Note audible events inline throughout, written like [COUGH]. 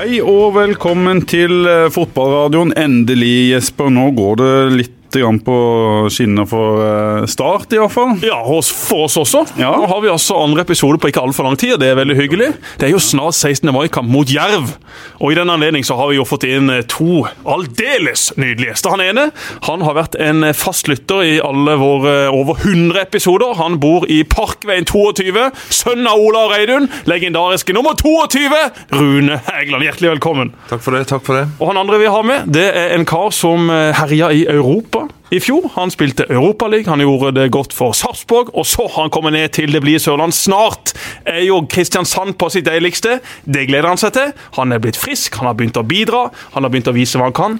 Hei og velkommen til eh, fotballradioen. Endelig, Jesper. Nå går det litt på skinner for eh, Start, i hvert fall. Ja, og for oss også. Ja. Nå har vi altså andre episode på ikke altfor lang tid, og det er veldig hyggelig. Det er jo snart 16. mai-kamp mot Jerv, og i den anledning så har vi jo fått inn eh, to aldeles nydelige gjester. Han ene han har vært en fast lytter i alle våre over 100 episoder. Han bor i Parkveien 22, sønn av Ola og Reidun, legendariske nummer 22, Rune Hægeland. Hjertelig velkommen. Takk for det. takk for det. Og han andre vi har med, det er en kar som eh, herja i Europa i fjor. Han spilte Europaliga, han gjorde det godt for Sarpsborg, og så har han kommet ned til det blide Sørland. Snart er jo Kristiansand på sitt deiligste. Det gleder han seg til. Han er blitt frisk, han har begynt å bidra, han har begynt å vise hva han kan.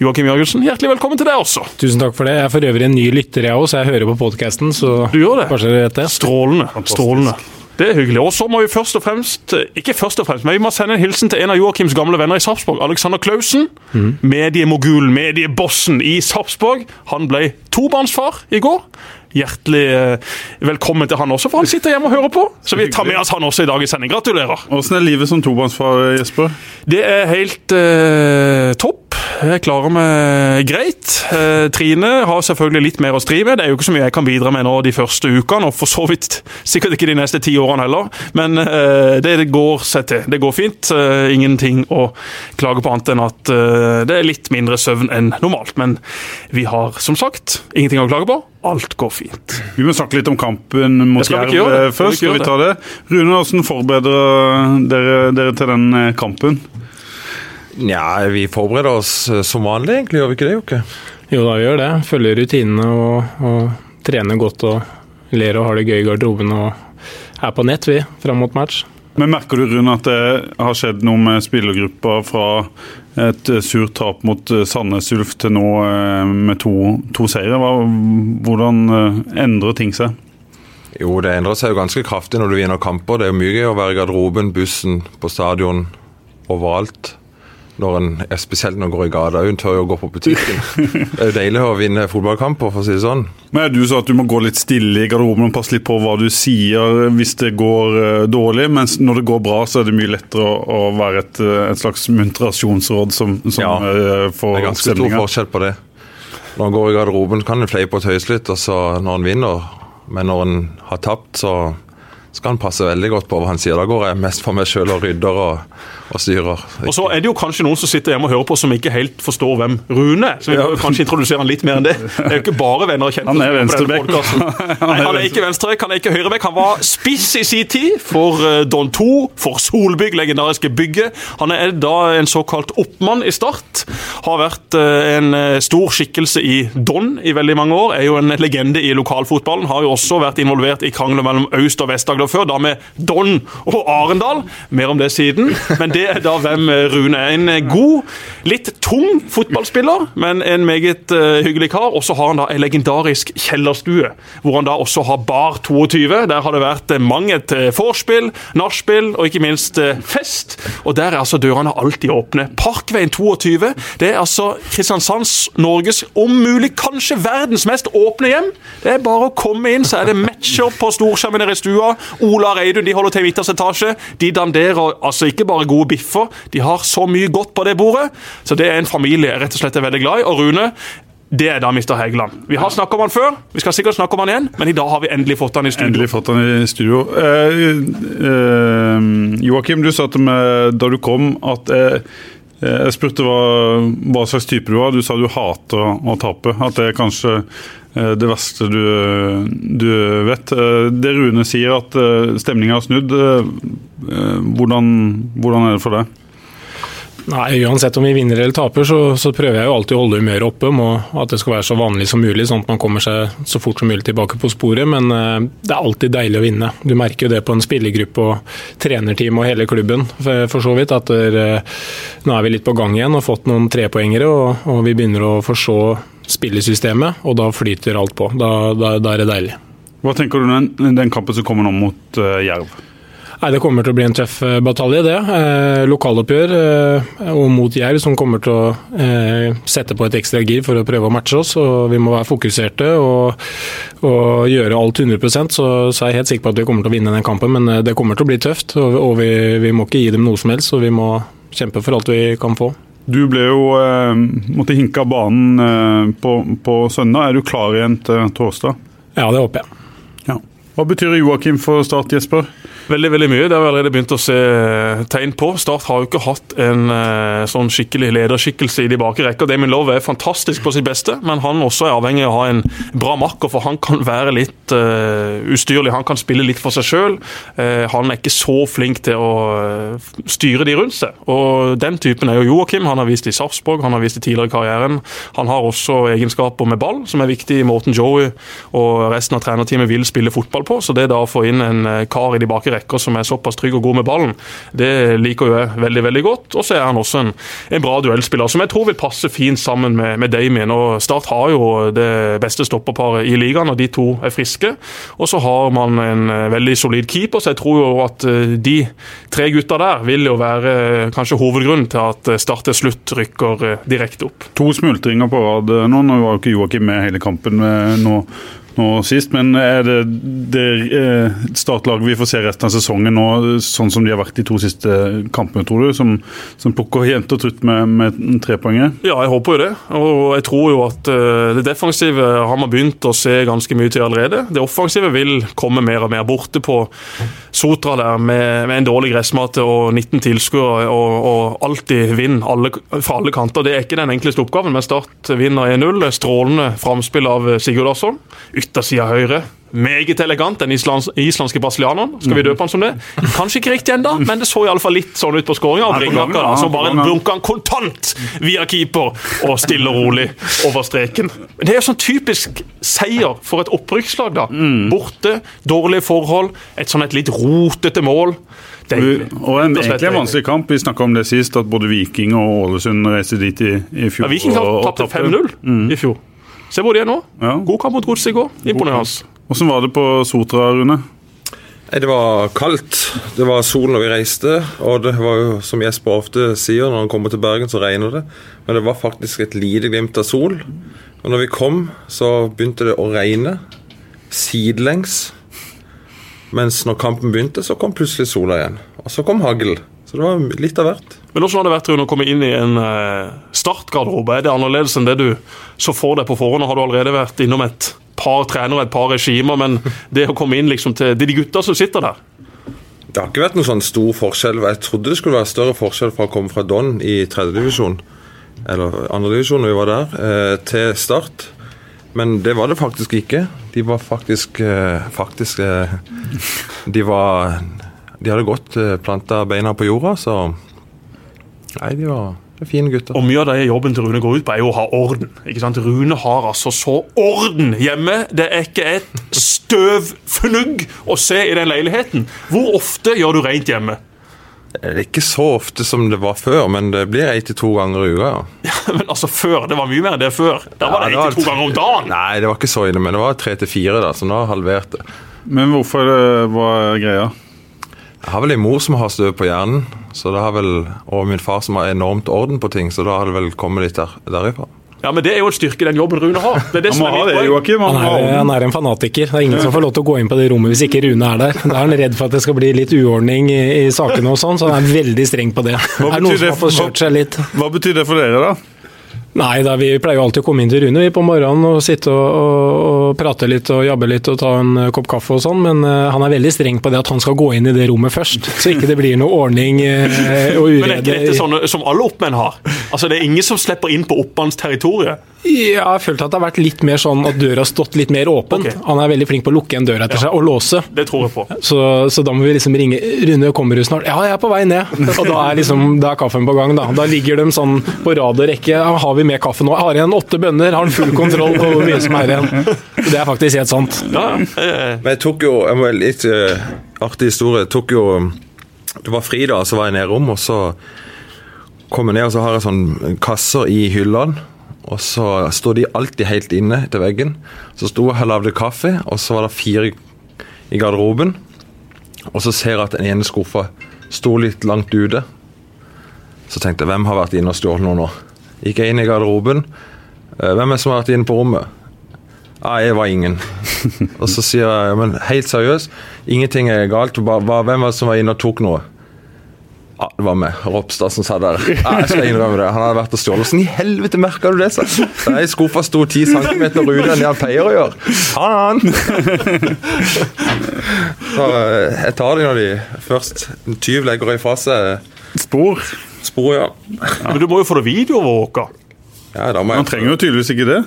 Joakim Jørgensen, hjertelig velkommen til deg også. Tusen takk for det. Jeg er for øvrig en ny lytter, jeg òg, så jeg hører på podkasten. Du gjør det? det. Strålende. strålende. Det er hyggelig. Og så må vi først og fremst ikke først og fremst, men vi må sende en hilsen til en av Joakims gamle venner i Sarpsborg, Alexander Klausen. Mediemogulen, mediebossen i Sarpsborg. Han ble tobarnsfar i går. Hjertelig eh, velkommen til han også, for han sitter hjemme og hører på. Så vi tar med oss han også i dagens sending. Gratulerer. Åssen er livet som tobarnsfar, Jesper? Det er helt eh, topp. Jeg klarer meg greit. Eh, Trine har selvfølgelig litt mer å stri med. Det er jo ikke så mye jeg kan bidra med nå de første ukene, og for så vidt sikkert ikke de neste ti årene heller. Men eh, det går seg til. Det går fint. Eh, ingenting å klage på annet enn at eh, det er litt mindre søvn enn normalt. Men vi har som sagt ingenting å klage på. Alt går fint. Vi må snakke litt om kampen mot Jerv eh, først. Skal vi ta det? Rune, hvordan forbereder dere dere til den eh, kampen? Nja, vi forbereder oss eh, som vanlig, egentlig. Gjør vi ikke det, Jokke? Jo da, vi gjør det. Følger rutinene og, og trener godt og ler og har det gøy i garderoben og er på nett, vi, fram mot match. Men Merker du Rune, at det har skjedd noe med spillergruppa fra et eh, surt tap mot eh, Sandnes Ulf til nå med to, to seire? Hvordan endrer ting seg? Jo, det endrer seg jo ganske kraftig når du vinner kamper. Det er jo mye gøy å være i garderoben, bussen, på stadion, overalt. Når en, spesielt når en går i gata. Hun tør jo å gå på butikken. [LAUGHS] Det er jo deilig å vinne fotballkamper, for å si det sånn. Men Du sa at du må gå litt stille i garderoben og passe litt på hva du sier hvis det går eh, dårlig, mens når det går bra, så er det mye lettere å, være et, eh, et slags muntrasjonsråd som, som Ja, eh, Det er ganske stor forskjell på det. Når en går i garderoben, kan en fleipe og tøyse litt, og så når en vinner. Men når en har tapt, så skal han passe veldig godt på hva han sier. Da går jeg mest for meg sjøl og rydder og, og styrer. Og så er det jo kanskje noen som sitter hjemme og hører på som ikke helt forstår hvem Rune. Så vi må kanskje introdusere han litt mer enn det. Det er jo ikke bare venner og kjente. Han er venstrebekk. [LAUGHS] Nei, han er ikke venstrebekk, han er ikke høyrebekk. Han var spiss i sin tid for eh, Don 2, for Solbygg, legendariske bygget. Han er da en såkalt oppmann i Start. Har vært eh, en eh, stor skikkelse i Don i veldig mange år. Er jo en legende i lokalfotballen. Har jo også vært involvert i krangler mellom Øst- og Vest-Agder før, da med Don og Arendal. Mer om det siden. Men det er da hvem eh, Rune er. En eh, god, litt tung fotballspiller, men en meget eh, hyggelig kar. Og så har han da en legendarisk kjellerstue, hvor han da også har bar 22. Der har det vært mange et vorspiel, nachspiel og ikke minst fest. Og der er altså dørene alltid åpne. Parkveien 22, det er altså Kristiansands, Norges, om mulig kanskje verdens mest åpne hjem. Det er bare å komme inn, så er det matcher på storskjermen i stua. Ola Reidun de holder til i midterste etasje. De danderer altså ikke bare gode biffer, de har så mye godt på det bordet. Så det er en familie jeg rett og slett er veldig glad i. Og Rune, det er da Mr. Hægeland. Vi har snakket om han før, vi skal sikkert snakke om han igjen, men i dag har vi endelig fått han i studio. Endelig fått han i studio. Eh, eh, Joakim, du sa til meg da du kom at eh, Jeg spurte hva, hva slags type du var. Du sa du hater å, tape. At det er kanskje eh, det verste du, du vet. Eh, det Rune sier, at stemninga har snudd. eh, eh, hvordan, hvordan er det for deg? Nei, Uansett om vi vinner eller taper, så, så prøver jeg jo alltid å holde humøret oppe. Må, at det skal være så vanlig som mulig, sånn at man kommer seg så fort som mulig tilbake på sporet. Men uh, det er alltid deilig å vinne. Du merker jo det på en spillergruppe og trenerteam og hele klubben, for, for så vidt. At der, uh, nå er vi litt på gang igjen og fått noen trepoengere, og, og vi begynner å forstå spillesystemet, og da flyter alt på. Da, da, da er det deilig. Hva tenker du om den, den kampen som kommer nå mot uh, Jerv? Nei, Det kommer til å bli en tøff eh, batalje, det. Eh, lokaloppgjør eh, og mot Jerv, som kommer til å eh, sette på et ekstra gir for å prøve å matche oss. og Vi må være fokuserte og, og gjøre alt 100 så, så er jeg helt sikker på at vi kommer til å vinne den kampen. Men eh, det kommer til å bli tøft, og, og vi, vi må ikke gi dem noe som helst. og vi må kjempe for alt vi kan få. Du ble jo eh, måtte hinke av banen eh, på, på, søndag. Er du klar igjen til torsdag? Ja, det håper jeg. Ja. Hva betyr Joakim for Start, Jesper? Veldig veldig mye. Det har vi allerede begynt å se tegn på. Start har jo ikke hatt en uh, sånn skikkelig lederskikkelse i de bakre rekker. Damien Love er fantastisk på sitt beste, men han også er avhengig av å ha en bra makker, for han kan være litt uh, ustyrlig. Han kan spille litt for seg sjøl. Uh, han er ikke så flink til å styre de rundt seg. Og Den typen er jo Joakim. Han har vist i Sarpsborg, han har vist i tidligere i karrieren. Han har også egenskaper med ball, som er viktig i måten Joey og resten av trenerteamet vil spille fotball på. Så det da å få inn en kar i de bakre rekker som er såpass trygg og god med ballen. Det liker jo jeg veldig veldig godt. Og så er han også en, en, bra duellspiller som jeg tror vil passe fint sammen med, med Damien. Og Start har jo det beste stopperparet i ligaen, og de to er friske. Og så har man en eh, veldig solid keeper, så jeg tror jo at eh, de tre gutta der vil jo være eh, kanskje hovedgrunnen til at Start til slutt rykker direkte opp. To smultringer på rad nå. Nå var jo ikke Joakim med hele kampen nå nå sist. Men er det, det eh, startlaget vi får se resten av sesongen nå, sånn som de har vært de to siste kampene, tror du? Som, som plukker jevnt og trutt med, med trepoenget? Ja, jeg håper jo det. Og jeg tror jo at uh, det defensive har man begynt å se ganske mye til allerede. Det offensive vil komme mer og mer borte på Sotra der med, med en dårlig gressmate og 19 tilskuere og, og, alltid vinner alle, fra alle kanter. Det er ikke den enkleste oppgaven, men Start vinner 1-0. Strålende framspill av Sigurd Sigurdarsson yttersida høyre. Meget elegant, den islands, islandske brasilianeren. Skal vi døpe han som det? Kanskje ikke riktig ennå, men det så iallfall litt sånn ut på skåringa. Ja, så bare blunka han kontant via keeper og stille og rolig over streken. Det er jo sånn typisk seier for et opprykkslag, da. Mm. Borte, dårlige forhold, et sånn et litt rotete mål. Deilig. Og en, egentlig en vanskelig kamp. Vi snakka om det sist, at både Viking og Ålesund reiste dit i, i fjor. Ja, Viking tapte 5-0 mm. i fjor. Se hvor de er nå. Ja. God kamp mot Godset i går. Imponerende. Hvordan var det på Sotra, Rune? Det var kaldt. Det var sol når vi reiste. Og det var jo, som Jesper ofte sier, når han kommer til Bergen, så regner det. Men det var faktisk et lite glimt av sol. Og når vi kom, så begynte det å regne. Sidelengs. Mens når kampen begynte, så kom plutselig sola igjen. Og så kom hagl. Så det var litt av hvert. Men Hvordan har det vært Rune, å komme inn i en uh, startgarderobe? Er det annerledes enn det du så for deg på forhånd? Har du allerede vært innom et par trenere, et par regimer, men det å komme inn liksom til, til de gutta som sitter der? Det har ikke vært noen sånn stor forskjell. Jeg trodde det skulle være større forskjell fra å komme fra Don i tredjedivisjon, eller andredivisjon når vi var der, eh, til Start. Men det var det faktisk ikke. De var faktisk, eh, faktisk De var de hadde godt uh, planta beina på jorda, så Nei, de var fine gutter. Og Mye av det jobben til Rune går ut på, er jo å ha orden. ikke sant? Rune har altså så orden hjemme. Det er ikke et støvfnugg å se i den leiligheten. Hvor ofte gjør du rent hjemme? Det er ikke så ofte som det var før, men det blir én til to ganger i uka. Ja. ja, [LAUGHS] Men altså før, det var mye mer enn det før. Da var det én til to ganger om dagen. Nei, det var ikke så ille, men det var tre til fire, da, så nå har halvert det. Men hvorfor eh, var greia? Jeg har vel en mor som har støv på hjernen, så det har vel, og min far som har enormt orden på ting, så da har det vel kommet litt der, derifra. Ja, men Det er jo en styrke den jobben Rune har. Det er det som er det, poeng. Han, han, han, er en fanatiker. Det er ingen som får lov til å gå inn på det rommet hvis ikke Rune er der. Da er han redd for at det skal bli litt uordning i, i sakene og sånn, så han er veldig streng på det. Hva er har forsøkt seg litt. Hva betyr det for dere, da? Nei, da, vi pleier jo alltid å komme inn til Rune på morgenen og sitte og, og, og, prate litt og jabbe litt og ta en kopp kaffe og sånn, men uh, han er veldig streng på det at han skal gå inn i det rommet først. Så ikke det blir noe ordning uh, og urede. Men er ikke dette sånn som alle oppmenn har? Altså Det er ingen som slipper inn på oppmanns territorium? Ja, jeg har følt at det har vært litt mer sånn at døra har stått litt mer åpen. Okay. Han er veldig flink på å lukke en dør etter ja. seg og låse. Det tror jeg på. Så, så, da må vi liksom ringe Rune, kommer du snart? Ja, jeg er på vei ned. Og da er liksom, da er kaffen på gang. Da Da ligger de sånn på rad og rekke. Har vi mer kaffe nå? Jeg har igjen åtte bønner. Har han full kontroll på hvor mye som er igjen. Det er faktisk helt sant. Ja, Men jeg tok jo en må, Litt uh, artig historie. Jeg tok jo Det var fri, da, så var jeg nede i rom, og så kom jeg ned, og så har jeg sånn kasser i hyllene. Og så sto de alltid helt inne til veggen. Så sto jeg og lagde kaffe, og så var det fire i garderoben. Og så ser jeg at den ene skuffa sto litt langt ute. Så tenkte jeg hvem har vært inne og stjålet noe nå? Gikk jeg inn i garderoben. Eh, hvem er det som har vært inne på rommet? Ja, jeg var ingen. [LAUGHS] og så sier jeg men helt seriøst, ingenting er galt. Bare, hvem var det som var inne og tok noe? Ja, det var meg. Ropstad som sa der. Ja, jeg skal innrømme det. Han hadde vært og stjålet. Sånn, i helvete merka du det? Så. Nei, I skuffa sto ti centimeter enn det han pleier å gjøre. Faen! Så eh, jeg tar de når de først En tyv legger ifra seg Spor. spor, ja. Men du må jo få det videoovervåka. ja da må Han trenger jo tydeligvis ikke det.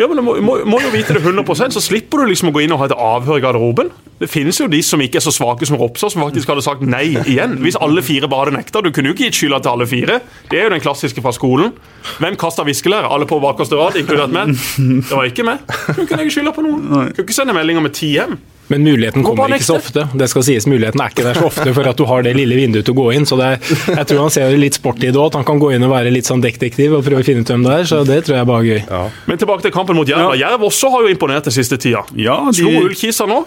Ja, men du må, må, må jo vite det 100% så slipper du liksom å gå inn og ha et avhør i garderoben. Det finnes jo de som ikke er så svake som Ropstad, som faktisk hadde sagt nei igjen. Hvis alle fire bare hadde nekta. Du kunne jo ikke gitt skylda til alle fire. Det er jo den klassiske fra skolen. Hvem kasta viskelæret? Alle på bakerste rad, inkludert meg. Det var ikke meg. Du kunne ikke skylda på noen. Du kunne ikke sende meldinger med ti hjem. Men muligheten kommer ikke så ofte. Det skal sies, Muligheten er ikke der så ofte for at du har det lille vinduet til å gå inn. så det er, Jeg tror han ser litt sport i det òg, at han kan gå inn og være litt sånn detektiv og prøve å finne ut hvem det er. så Det tror jeg er bare gøy. Men tilbake til kampen mot Jerv. Jerv også har jo imponert den siste tida. Ja, de- Slo Ullkisa nå.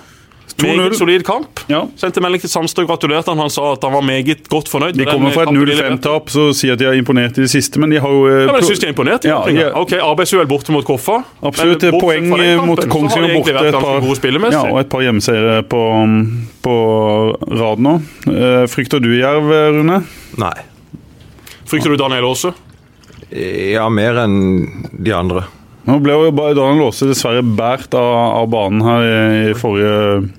2-0. Meget solid kamp. Ja. Sendte melding til Sandstø, gratulerte han. Han sa at han var meget godt fornøyd. De kommer fra et kampen de leverte. 0-5-tap, så sier at de har imponert i det siste, men de har jo eh, Ja, men jeg synes syns de er imponert. Ja, Ja. Ok, Arbeidsuhell borte mot Koffa. Absolutt. Men Poeng kampen, mot Kongsvinger borte. Et par, ja, og et par hjemmeseiere på, på rad nå. Eh, Frykter du Jerv, Rune? Nei. Frykter du Daniel Aase? Ja, mer enn de andre. Nå ble jo Daniel Aase dessverre båret av, av banen her i, i forrige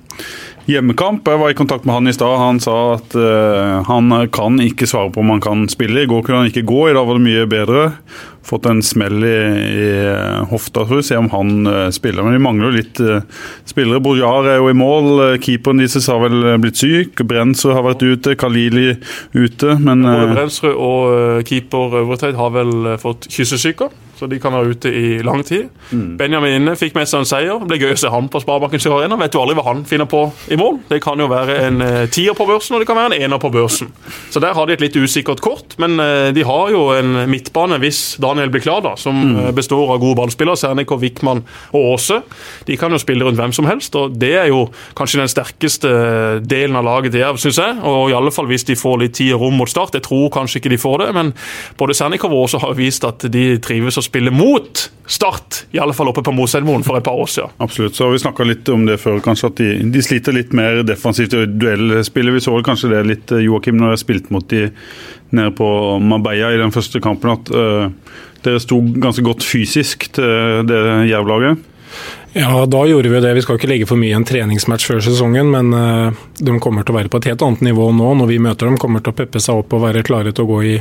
hjemmekamp. Jeg var i kontakt med han i stad. Han sa at uh, han kan ikke svare på om han kan spille. I går kunne han ikke gå, i dag var det mye bedre. Fått en smell i, i eh, hofta, tror jeg. Se om han uh, spiller. Men vi mangler jo litt uh, spillere. Bojar er jo i mål. Keeperen deres har vel blitt syk. Brenzo har vært ute. Kalili ute. Men Både eh, Brensrud og keeper Øvreteid har vel fått kyssesyke. så de kan være ute i lang tid. Mm. Benjamin inne fikk med seg en seier. Det ble gøy å se han på Sparebanken Sør Arena. Vet du aldri hva han finner på i mål. Det kan jo være en tier på børsen, og det kan være en ener på børsen. Så der har de et litt usikkert kort, men de har jo en midtbane hvis Daniel da, som Mm. eh, består av gode ballspillere. Sernikov, Wickman og Aase. De kan jo spille rundt hvem som helst, og det er jo kanskje den sterkeste delen av laget til Jerv, syns jeg. Og i alle fall hvis de får litt tid og rom mot start. Jeg tror kanskje ikke de får det, men både Sernikov og Aase har vist at de trives å spille mot Start. I alle fall oppe på Moselmoen for et par år siden. Absolutt. Så har vi snakka litt om det før, kanskje at de, de sliter litt mer defensivt i duellspillet. Vi så kanskje det litt, eh, Joakim, når jeg spilte mot de nede på Marbella i den første kampen, at uh, dere sto ganske godt fysisk til det Jerv-laget. Ja, da gjorde vi det. Vi skal ikke legge for mye i en treningsmatch før sesongen, men uh, de kommer til å være på et helt annet nivå nå når vi møter dem. Kommer til å peppe seg opp og være klare til å gå i,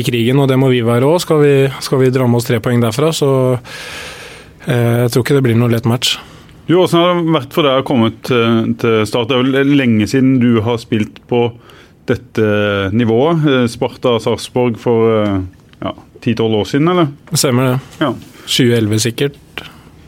i krigen, og det må vi være òg. Skal, vi- skal vi dra med oss tre poeng derfra, så uh, jeg tror ikke det blir noe lett match. Jo, Hvordan har det vært for deg å komme til, til start? Det er vel lenge siden du har spilt på dette nivået. Eh, Sparta Sarpsborg for eh, ja, 10-12 år siden, eller? Stemmer det. Ja. 2011 sikkert,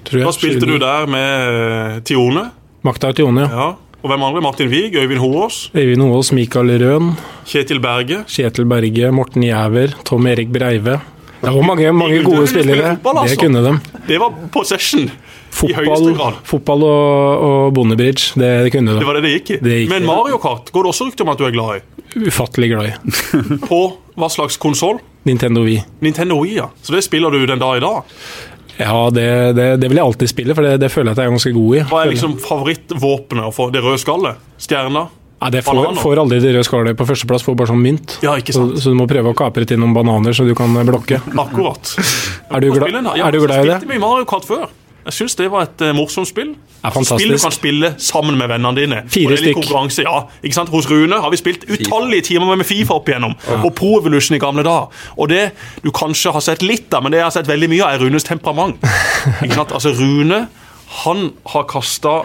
tror jeg. Da spilte du der med eh, Tione. Makta Tione, ja. Ja. Og hvem andre? Martin Wiig, Øyvind Hoås, Øyvind Hoaas, Mikael Røen, Kjetil Berge. Kjetil Berge, Morten Jæver, Tom Erik Breive. Det var mange, mange gode spille spillere. fotball, altså. Det kunne de. Det var possession Fotball, grad. fotball og, og bondebridge, det, det kunne de. Det var det det gikk i. Gikk. Men Mario Kart går det også rykter om at du er glad i. Ufattelig glad i. [LAUGHS] På hva slags konsoll? Nintendo Wii. Nintendo Wii, ja. Så det spiller du den dag i dag. Ja, det, det, det vil jeg alltid spille, for det, det føler jeg at jeg er ganske god i. Hva er liksom favorittvåpenet å få? Det røde skallet? Stjerna? Ja, det får, får aldri det røde skallet på førsteplass, får bare sånn mynt. Ja, ikke Så, sant. så du må prøve å kapre til noen bananer så du kan blokke. [LAUGHS] Akkurat. Er du, Må glad, ja, er du glad i Jeg det? spilte mye Mario Kart før. Jeg syns det var et uh, morsomt spill. er Spill du kan spille sammen med vennene dine. Fire stykk. konkurranse, ja. Ikke sant? Hos Rune har vi spilt utallige timer med Fifa opp igjennom. Og Pro Evolution i gamle dager. Og det du kanskje har sett litt av, men det jeg har sett veldig mye av, er Runes temperament. [LAUGHS] Ikke sant? Altså Rune han har kasta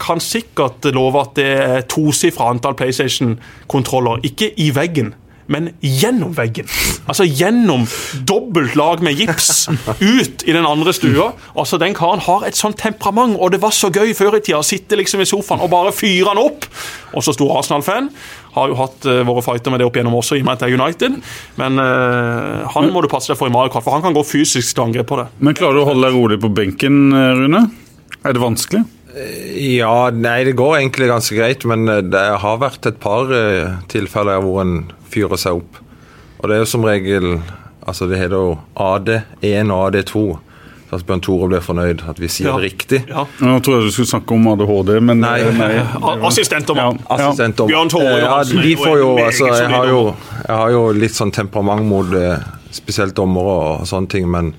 Kan sikkert love at det er tosifra antall PlayStation-kontroller. Ikke i veggen, men gjennom veggen. Altså gjennom dobbelt lag med gips ut i den andre stua. Altså Den karen har et sånt temperament, og det var så gøy før i tida å sitte liksom i sofaen og bare fyre han opp. Og så stor Arsenal-fan. Har jo hatt uh, våre fighter med det opp igjennom også, i og med at det er United. Men uh, han må du passe deg for i Mario Kart, for han kan gå fysisk til angrep på det. Men klarer du å holde deg rolig på benken, eh, Rune? Er det vanskelig? Ja, nei, det går egentlig ganske greit, men eh, det har vært et par eh, tilfeller hvor en fyrer seg opp. Og det er jo som regel Altså, det heter jo AD1 og AD2. Så at Bjørn Tore blir fornøyd, at vi sier Ja. det riktig. Ja. Nå tror jeg du skulle snakke om ADHD, men Nei. nei. [LAUGHS] Assistentdommer. Ja. Assistent Bjørn Tore Eh, ja, de får jo, altså, jeg, har jo, jeg har jo litt sånn temperament mot eh, spesielt dommere og sånne ting, men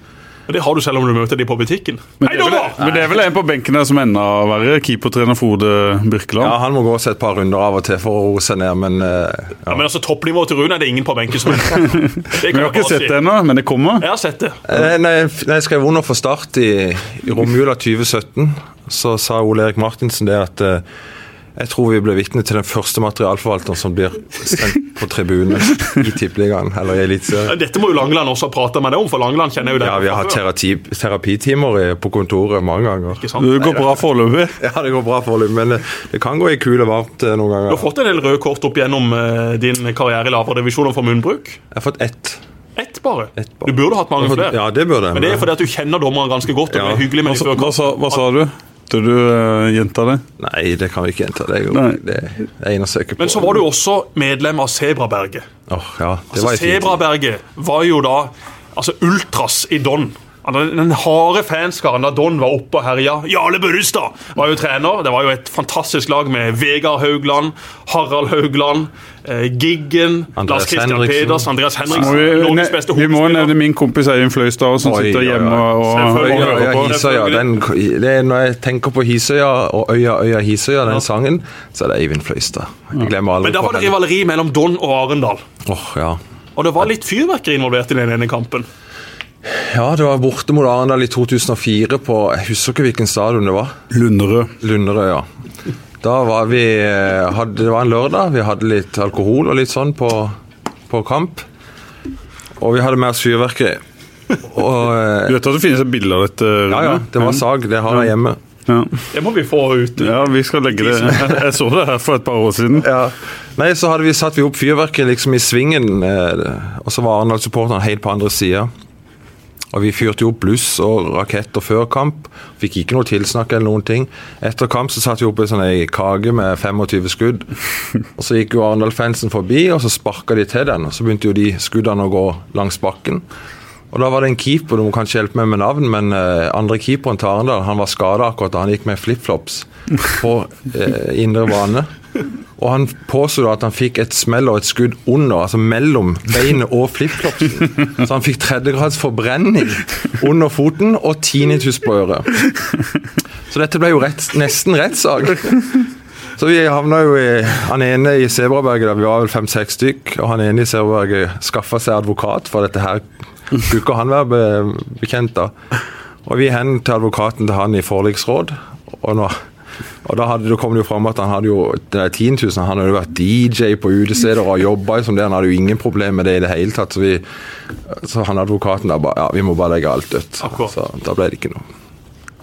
Men Det har du selv om du møter de på butikken. Men det, er vel, men det er vel en på benken der som enda verre. Keepertrener Frode Birkeland. ja, han må gå seg et par runder av og til for å roe seg ned, men eh, Ja, men altså, Toppnivået til Rune er det ingen på benken som [LAUGHS] er. Vi har ikke sett si. det ennå, men det kommer. Jeg har sett det. Eh, jeg skrev under for Start i, i romjula 2017, så sa Ole Erik Martinsen det at eh, jeg tror vi ble vitne til den første materialforvalteren som blir sendt på tribunen i Tippeligaen eller i Eliteserien. Dette må jo Langeland også ha prata med deg om, for Langeland kjenner jo det. Ja, vi har hatt terapi, terapitimer på kontoret mange ganger. Ikke sant? Det går bra foreløpig. Ja, det går bra foreløpig, men det, kan gå i kule varmt noen ganger. Du har fått en del røde kort opp gjennom eh, din karriere i lavere divisjoner for munnbruk. Jeg har fått ett. Ett bare. Ett bare. Du burde hatt mange flere. Ja, det burde jeg. Men det er fordi at du kjenner dommerne ganske godt. og Ja. det er hyggelig med Hva, de før hva, hva sa du? Tør du uh, gjenta det? Nei, det kan vi ikke gjenta. Det er jo Nei. det er en å søke på. Men så var du også medlem av Sebraberget. Åh, ja, det Altså, var. Sebraberget var jo da altså ultras i Don. Den harde fanskaren da Don var oppe og herja. Jarle Bullestad var jo trener. Det var jo et fantastisk lag med Vegard Haugland, Harald Haugland, eh, Giggen, Andreas Lars Christian Henriksen. Pedersen, Andreas Henriksen. vi, Norges beste vi må nevne min kompis Eivind Fløystad, som Oi, sitter hjemme og, og, og hører Hisøya, når jeg tenker på Hisøya og Øya Øya Hisøya, den sangen, så er det Eivind Fløystad. Jeg glemmer aldri Men da var det rivaleri mellom Don og Arendal. Åh, ja. Og det var litt fyrverkeri involvert i den ene kampen. Ja, det var borte mot Arendal i 2004 på Jeg husker ikke hvilken stadion det var. Lunderød. Lunderød, ja. Da var vi eh, hadde, Det var en lørdag. Vi hadde litt alkohol og litt sånn på, på kamp. Og vi hadde med oss fyrverkeri. Og eh, [LAUGHS] Du vet at det finnes et bilde av dette? Rune? Ja, ja, det var sag. Det har jeg hjemme. Ja. Det må vi få ut. ja, vi skal legge det [LAUGHS] Jeg, så det her for et par år siden. Ja. Nei, så hadde vi satt vi opp fyrverkeri liksom i svingen, eh, og så var Arendal-supporteren helt på andre sida. Og vi fyrte jo opp bluss og raketter før kamp. Fikk ikke noe tilsnakk eller noen ting. Etter kamp så satte vi opp en sånn ei kake med 25 skudd. Og så gikk jo Arendal-fansen forbi, og så sparka de til den. Og så begynte jo de skuddene å gå langs bakken. Og da var det en keeper, du må kanskje hjelpe meg med navn, men eh, andre keeperen til Arendal han var skada akkurat da han gikk med flipflops på eh, indre bane. Og han påsto at han fikk et smell og et skudd under, altså mellom beinet og flipflopsen. Så han fikk tredjegrads forbrenning under foten og tinnitus på øret. Så dette ble jo rett, nesten rettssak. Så vi havna jo i Han ene i Sebraberget, der vi var vel fem-seks stykk, og han ene i Sebraberget skaffa seg advokat, for dette her skulle han være be, bekjent av. Og vi hen til advokaten til han i forliksråd, og nå og da hadde kom det jo fram at han hadde jo der 10 000, han hadde jo vært DJ på utesteder og jobba som det. Han hadde jo ingen problemer med det i det hele tatt. Så, vi, så han advokaten da bare Ja, vi må bare legge alt dødt. Så da ble det ikke noe.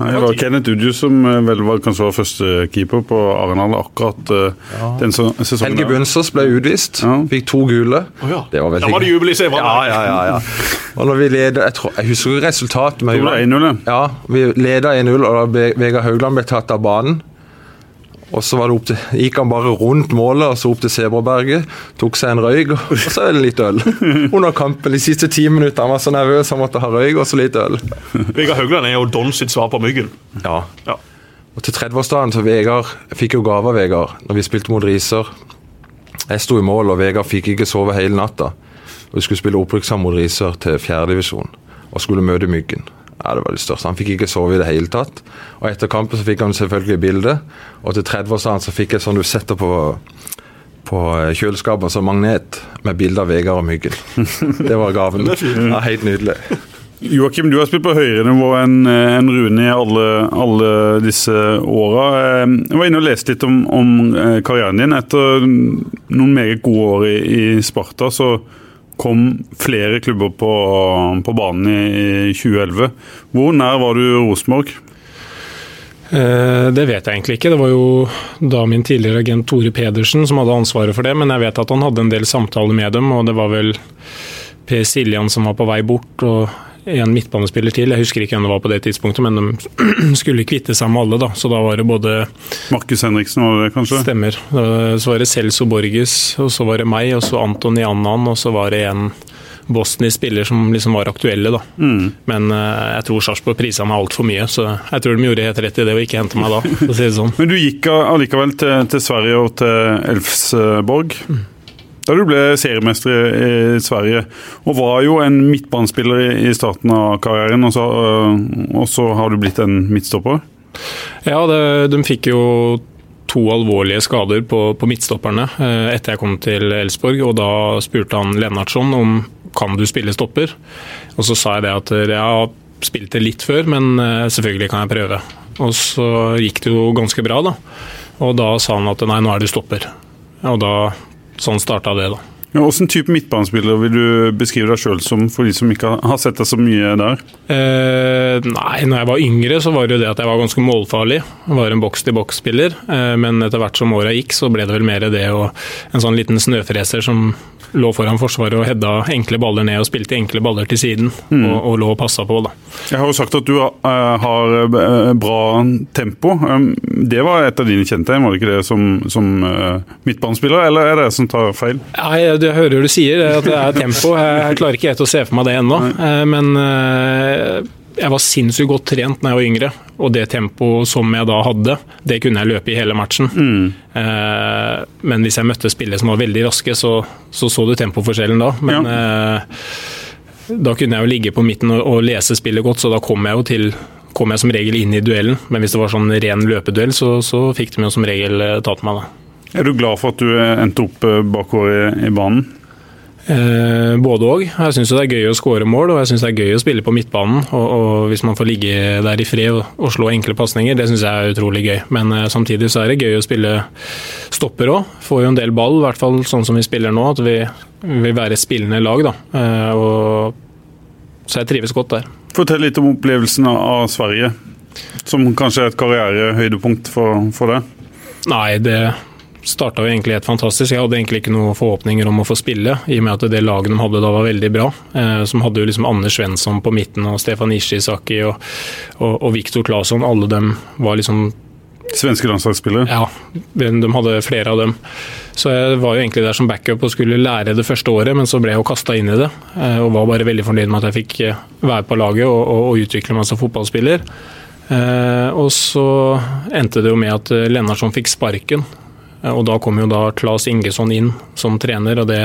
Nei, Det var Kenneth Udju som eh, vel var kanskje var første keeper på Arendal akkurat ja. den sesongen. Helge. Bunsås ble utvist. Ja. Fikk to gule. Oh, ja. Det var veldig Da var det jubel i Sevran. Ja, ja, ja, ja. Og når vi leder, jeg, tror, jeg husker resultatet, Med, Det ble var- 1-0, ja. ja, vi leda 1-0, og da Vegard Haugland ble tatt av banen. Og så til, gikk han bare rundt målet og så opp til Sebraberget. Tok seg en røyk og så er det litt øl. [LAUGHS] Under kampen de siste ti minuttene. Han var så nervøs han måtte ha røyk og så litt øl. [LAUGHS] Vegard Haugland er jo Don sitt svar på Myggen. Ja. Ja. Og til 30-årsdagen så Vegard fikk jo gave av Vegard når vi spilte mot Riser. Jeg sto i mål, og Vegard fikk ikke sove hele natta. Og Vi skulle spille opprykkskamp mot Riser til fjerdedivisjon og skulle møte Myggen. Ja, det var det største. Han fikk ikke sove i det hele tatt. Og etter kampen så fikk han selvfølgelig bilde. Og til 30-årsdagen så fikk jeg sånn du setter på på kjøleskapet, som magnet, med bilde av Vegard og Myggen. [LAUGHS] Det var gaven. Ja, helt nydelig. Joakim, du har spilt på høyere nivå enn en Rune i alle, alle disse åra. Eh, Jeg var inne og leste litt om, om eh, karrieren din. Etter noen meget gode år i, i Sparta, så kom flere klubber på, på banen i, i 2011. Hvor nær var du Rosenborg? Eh, Det vet jeg egentlig ikke. Det var jo da min tidligere agent Tore Pedersen som hadde ansvaret for det, men jeg vet at han hadde en del samtaler med dem, og det var vel Per Siljan som var på vei bort, og en midtbanespiller til. Jeg husker ikke hvem det var på det tidspunktet, men de [CLEARS THROAT] skulle kvitte seg med alle, da. Så da var det både Markus Henriksen, var det kanskje? Stemmer. Så var det Celso Borges, og så var det meg, og så Anton Jannan, og så var det en bosnisk spiller som liksom var aktuelle. da. Mm. Men uh, jeg tror Sarpsborg prisa meg altfor mye, så jeg tror de gjorde helt rett i det å ikke hente meg da. si sånn. [LAUGHS] Men du gikk allikevel til, til Sverige og til Elfsborg. Da du ble seriemester i, Sverige, og var jo en midtbanespiller i, starten av karrieren, og så, øh, og så har du blitt en midtstopper. Ja, det, de fikk jo to alvorlige skader på, på midtstopperne eh, etter jeg kom til Elsborg. og Da spurte han Lennartson om kan du spille stopper. Og Så sa jeg det at jeg har spilt det litt før, men selvfølgelig kan jeg prøve. Og Så gikk det jo ganske bra, da. Og da sa han at nei, nå er du stopper. Og da, Sånn starta det, da. Ja, Hvilken type midtbanespiller vil du beskrive deg sjøl som, for de som ikke har sett deg så mye der? Eh, nei, når jeg var yngre så var det jo det at jeg var ganske målfarlig. Jeg var en boks-til-boks-spiller. Eh, men etter hvert som åra gikk, så ble det vel mer det og en sånn liten snøfreser som lå foran forsvaret og hedda enkle baller ned og spilte enkle baller til siden. Mm. Og, og, lå og passa på, da. Jeg har jo sagt at du uh, har uh, bra tempo. Um, det var et av dine kjennetegn, var det ikke det som, som uh, midtbanespiller, eller er det jeg som tar feil? Nei, det hører du sier, at det er tempo. Jeg, jeg klarer ikke helt å se for meg det ennå. men jeg var sinnssykt godt trent da jeg var yngre, og det tempoet som jeg da hadde, det kunne jeg løpe i hele matchen. Mm. Eh, men hvis jeg møtte spillere som var veldig raske, så så, så du tempoforskjellen da. Men ja. eh, da kunne jeg jo ligge på midten og, og, lese spillet godt, så da kom jeg jo til kom jeg som regel inn i duellen. Men hvis det var sånn ren løpeduell, så, så fikk de jo som regel eh, tatt meg, da. Er du glad for at du endte opp bakover i, i banen? Eh, både òg. Jeg syns det er gøy å skåre mål, og jeg syns det er gøy å spille på midtbanen. Og, og Hvis man får ligge der i fred og, og slå enkle pasninger, det syns jeg er utrolig gøy. Men eh, samtidig så er det gøy å spille stopper òg. Får jo en del ball, i hvert fall sånn som vi spiller nå. At vi vil være spillende lag. da. Eh, og, så jeg trives godt der. Fortell litt om opplevelsen av Sverige, som kanskje er et karrierehøydepunkt for, for deg? Nei, det starta jo egentlig helt fantastisk. Jeg hadde egentlig ikke noen forhåpninger om å få spille, i og med at det laget de hadde da var veldig bra. Eh, som hadde jo liksom Anders Svensson på midten og Stefan Ishizaki og, og, og Viktor Claesson. Alle dem var liksom Svenske landslagsspillere? Ja, de hadde flere av dem. Så jeg var jo egentlig der som backup og skulle lære det første året, men så ble jeg jo kasta inn i det. Eh, og var bare veldig fornøyd med at jeg fikk eh, være på laget og, og, og utvikle meg som fotballspiller. Eh, og så endte det jo med at Lennartson fikk sparken og Da kom jo da Claes Ingesson inn som trener, og det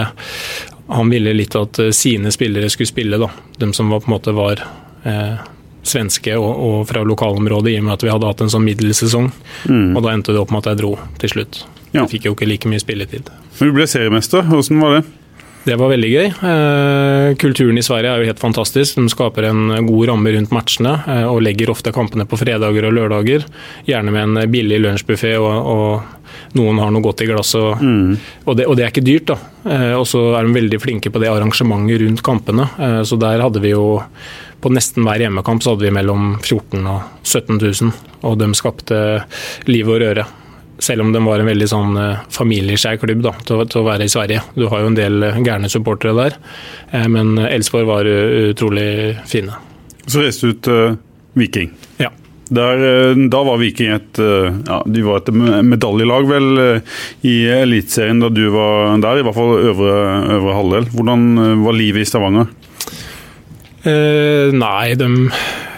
han ville litt at eh, sine spillere skulle spille. da, De som var, på en måte var eh, svenske og, og, fra lokalområdet, i og med at vi hadde hatt en sånn middelsesong. Mm. Og Da endte det opp med at jeg dro til slutt. Ja. Jeg fikk jo ikke like mye spilletid. Men Du ble seriemester, hvordan var det? Det var veldig gøy. Eh, kulturen i Sverige er jo helt fantastisk. De skaper en god ramme rundt matchene eh, og legger ofte kampene på fredager og lørdager. Gjerne med en billig lunsjbuffé og, og noen har noe godt i glasset. Mm. Og, det, og, det, er ikke dyrt, da. Eh, og så er de veldig flinke på det arrangementet rundt kampene. Så der hadde vi jo på nesten hver hjemmekamp så hadde vi mellom 14 og 17 000, og de skapte liv og røre selv om den var en veldig sånn uh, familieskjær klubb da, til, til, å være i Sverige. Du har jo en del uh, gærne supportere der, uh, men Elsborg var utrolig fine. Så reiste du til Viking. Ja. Der, da var Viking et ja, de var et medaljelag vel i Eliteserien da du var der, i hvert fall øvre, øvre halvdel. Hvordan var livet i Stavanger? Eh, nei, de,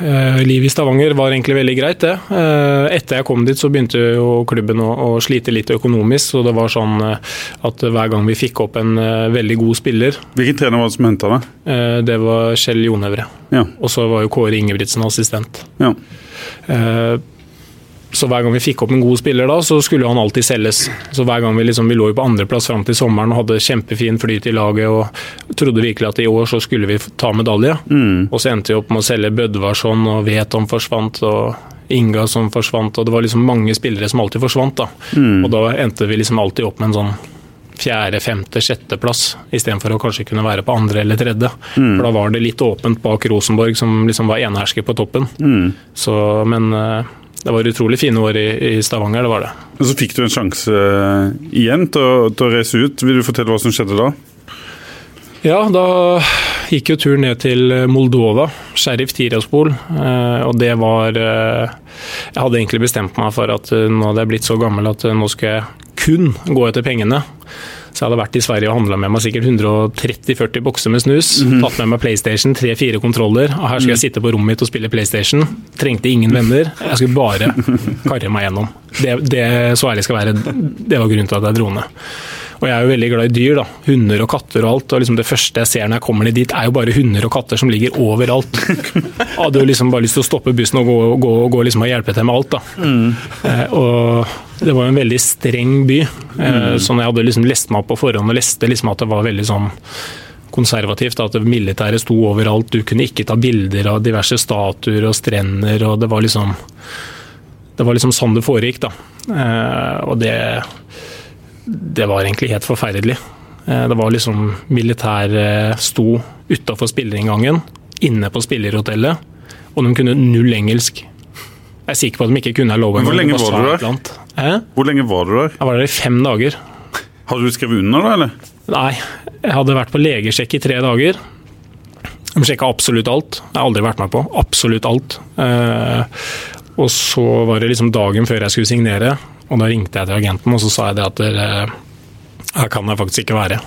uh, livet i Stavanger var egentlig veldig greit, det. Uh, etter jeg kom dit, så begynte jo klubben å, å, slite litt økonomisk. Så det var sånn eh, at hver gang vi fikk opp en eh, veldig god spiller Hvilken trener var det som henta deg? Eh, det var Kjell Jonevre. Ja. Og så var jo Kåre Ingebrigtsen assistent. Ja. Så hver gang vi fikk opp en god spiller da, så skulle han alltid selges. Så hver gang Vi liksom, vi lå jo på andreplass fram til sommeren og hadde kjempefin flyt i laget og trodde virkelig at i år så skulle vi ta medalje. Mm. Og så endte vi opp med å selge Bødvarsson og Veton forsvant og Inga som forsvant. og Det var liksom mange spillere som alltid forsvant. da. Mm. Og da endte vi liksom alltid opp med en sånn fjerde, femte, sjetteplass, istedenfor å kanskje kunne være på andre eller tredje. Mm. For da var det litt åpent bak Rosenborg, som liksom var enehersker på toppen. Mm. Så, men eh, det var utrolig fine år i, i, Stavanger, det var det. Og Så fikk du en sjanse uh, igjen til å, til å, reise ut. Vil du fortelle hva som skjedde da? Ja, da gikk jo turen ned til Moldova, Sheriff Tiraspol. Uh, og det var uh, Jeg hadde egentlig bestemt meg for at nå hadde jeg blitt så gammel at nå skulle jeg kun gå etter pengene. Så jeg hadde vært i Sverige og handla med meg sikkert 130-40 bokser med snus. Tatt med meg PlayStation, tre-fire kontroller. Og her skulle jeg sitte på rommet mitt og spille PlayStation. Trengte ingen venner. Jeg skulle bare [LAUGHS] karre meg gjennom. Det, det, så ærlig skal være, det var grunnen til at jeg dro ned. Og jeg er jo veldig glad i dyr. da, Hunder og katter og alt. og liksom Det første jeg ser når jeg kommer ned dit, er jo bare hunder og katter som ligger overalt. [LAUGHS] Jeg hadde jo liksom bare lyst til å stoppe bussen og gå, gå, gå liksom og hjelpe til med alt. da. Eh, og det var jo en veldig streng by. Eh, så når jeg hadde liksom lest meg opp på forhånd og leste liksom at det var veldig sånn konservativt, at militæret sto overalt, du kunne ikke ta bilder av diverse statuer og strender, og det var liksom det var liksom sånn det foregikk, da. Eh, og det det var egentlig helt forferdelig. Eh, Det var liksom Militæret sto utafor spillerinngangen, inne på spillerhotellet, og de kunne null engelsk. Jeg er sikker på at de ikke kunne lov Men hvor lenge var du der? Hvor lenge var du der? Jeg var der i fem dager. Hadde du skrevet under, da? eller? Nei, jeg hadde vært på legesjekk i tre dager. De sjekka absolutt alt. Jeg har aldri vært med på. Absolutt alt. Eh, og så var det liksom dagen før jeg skulle signere, og da ringte jeg til agenten og så sa jeg det at dere, her kan jeg faktisk ikke være.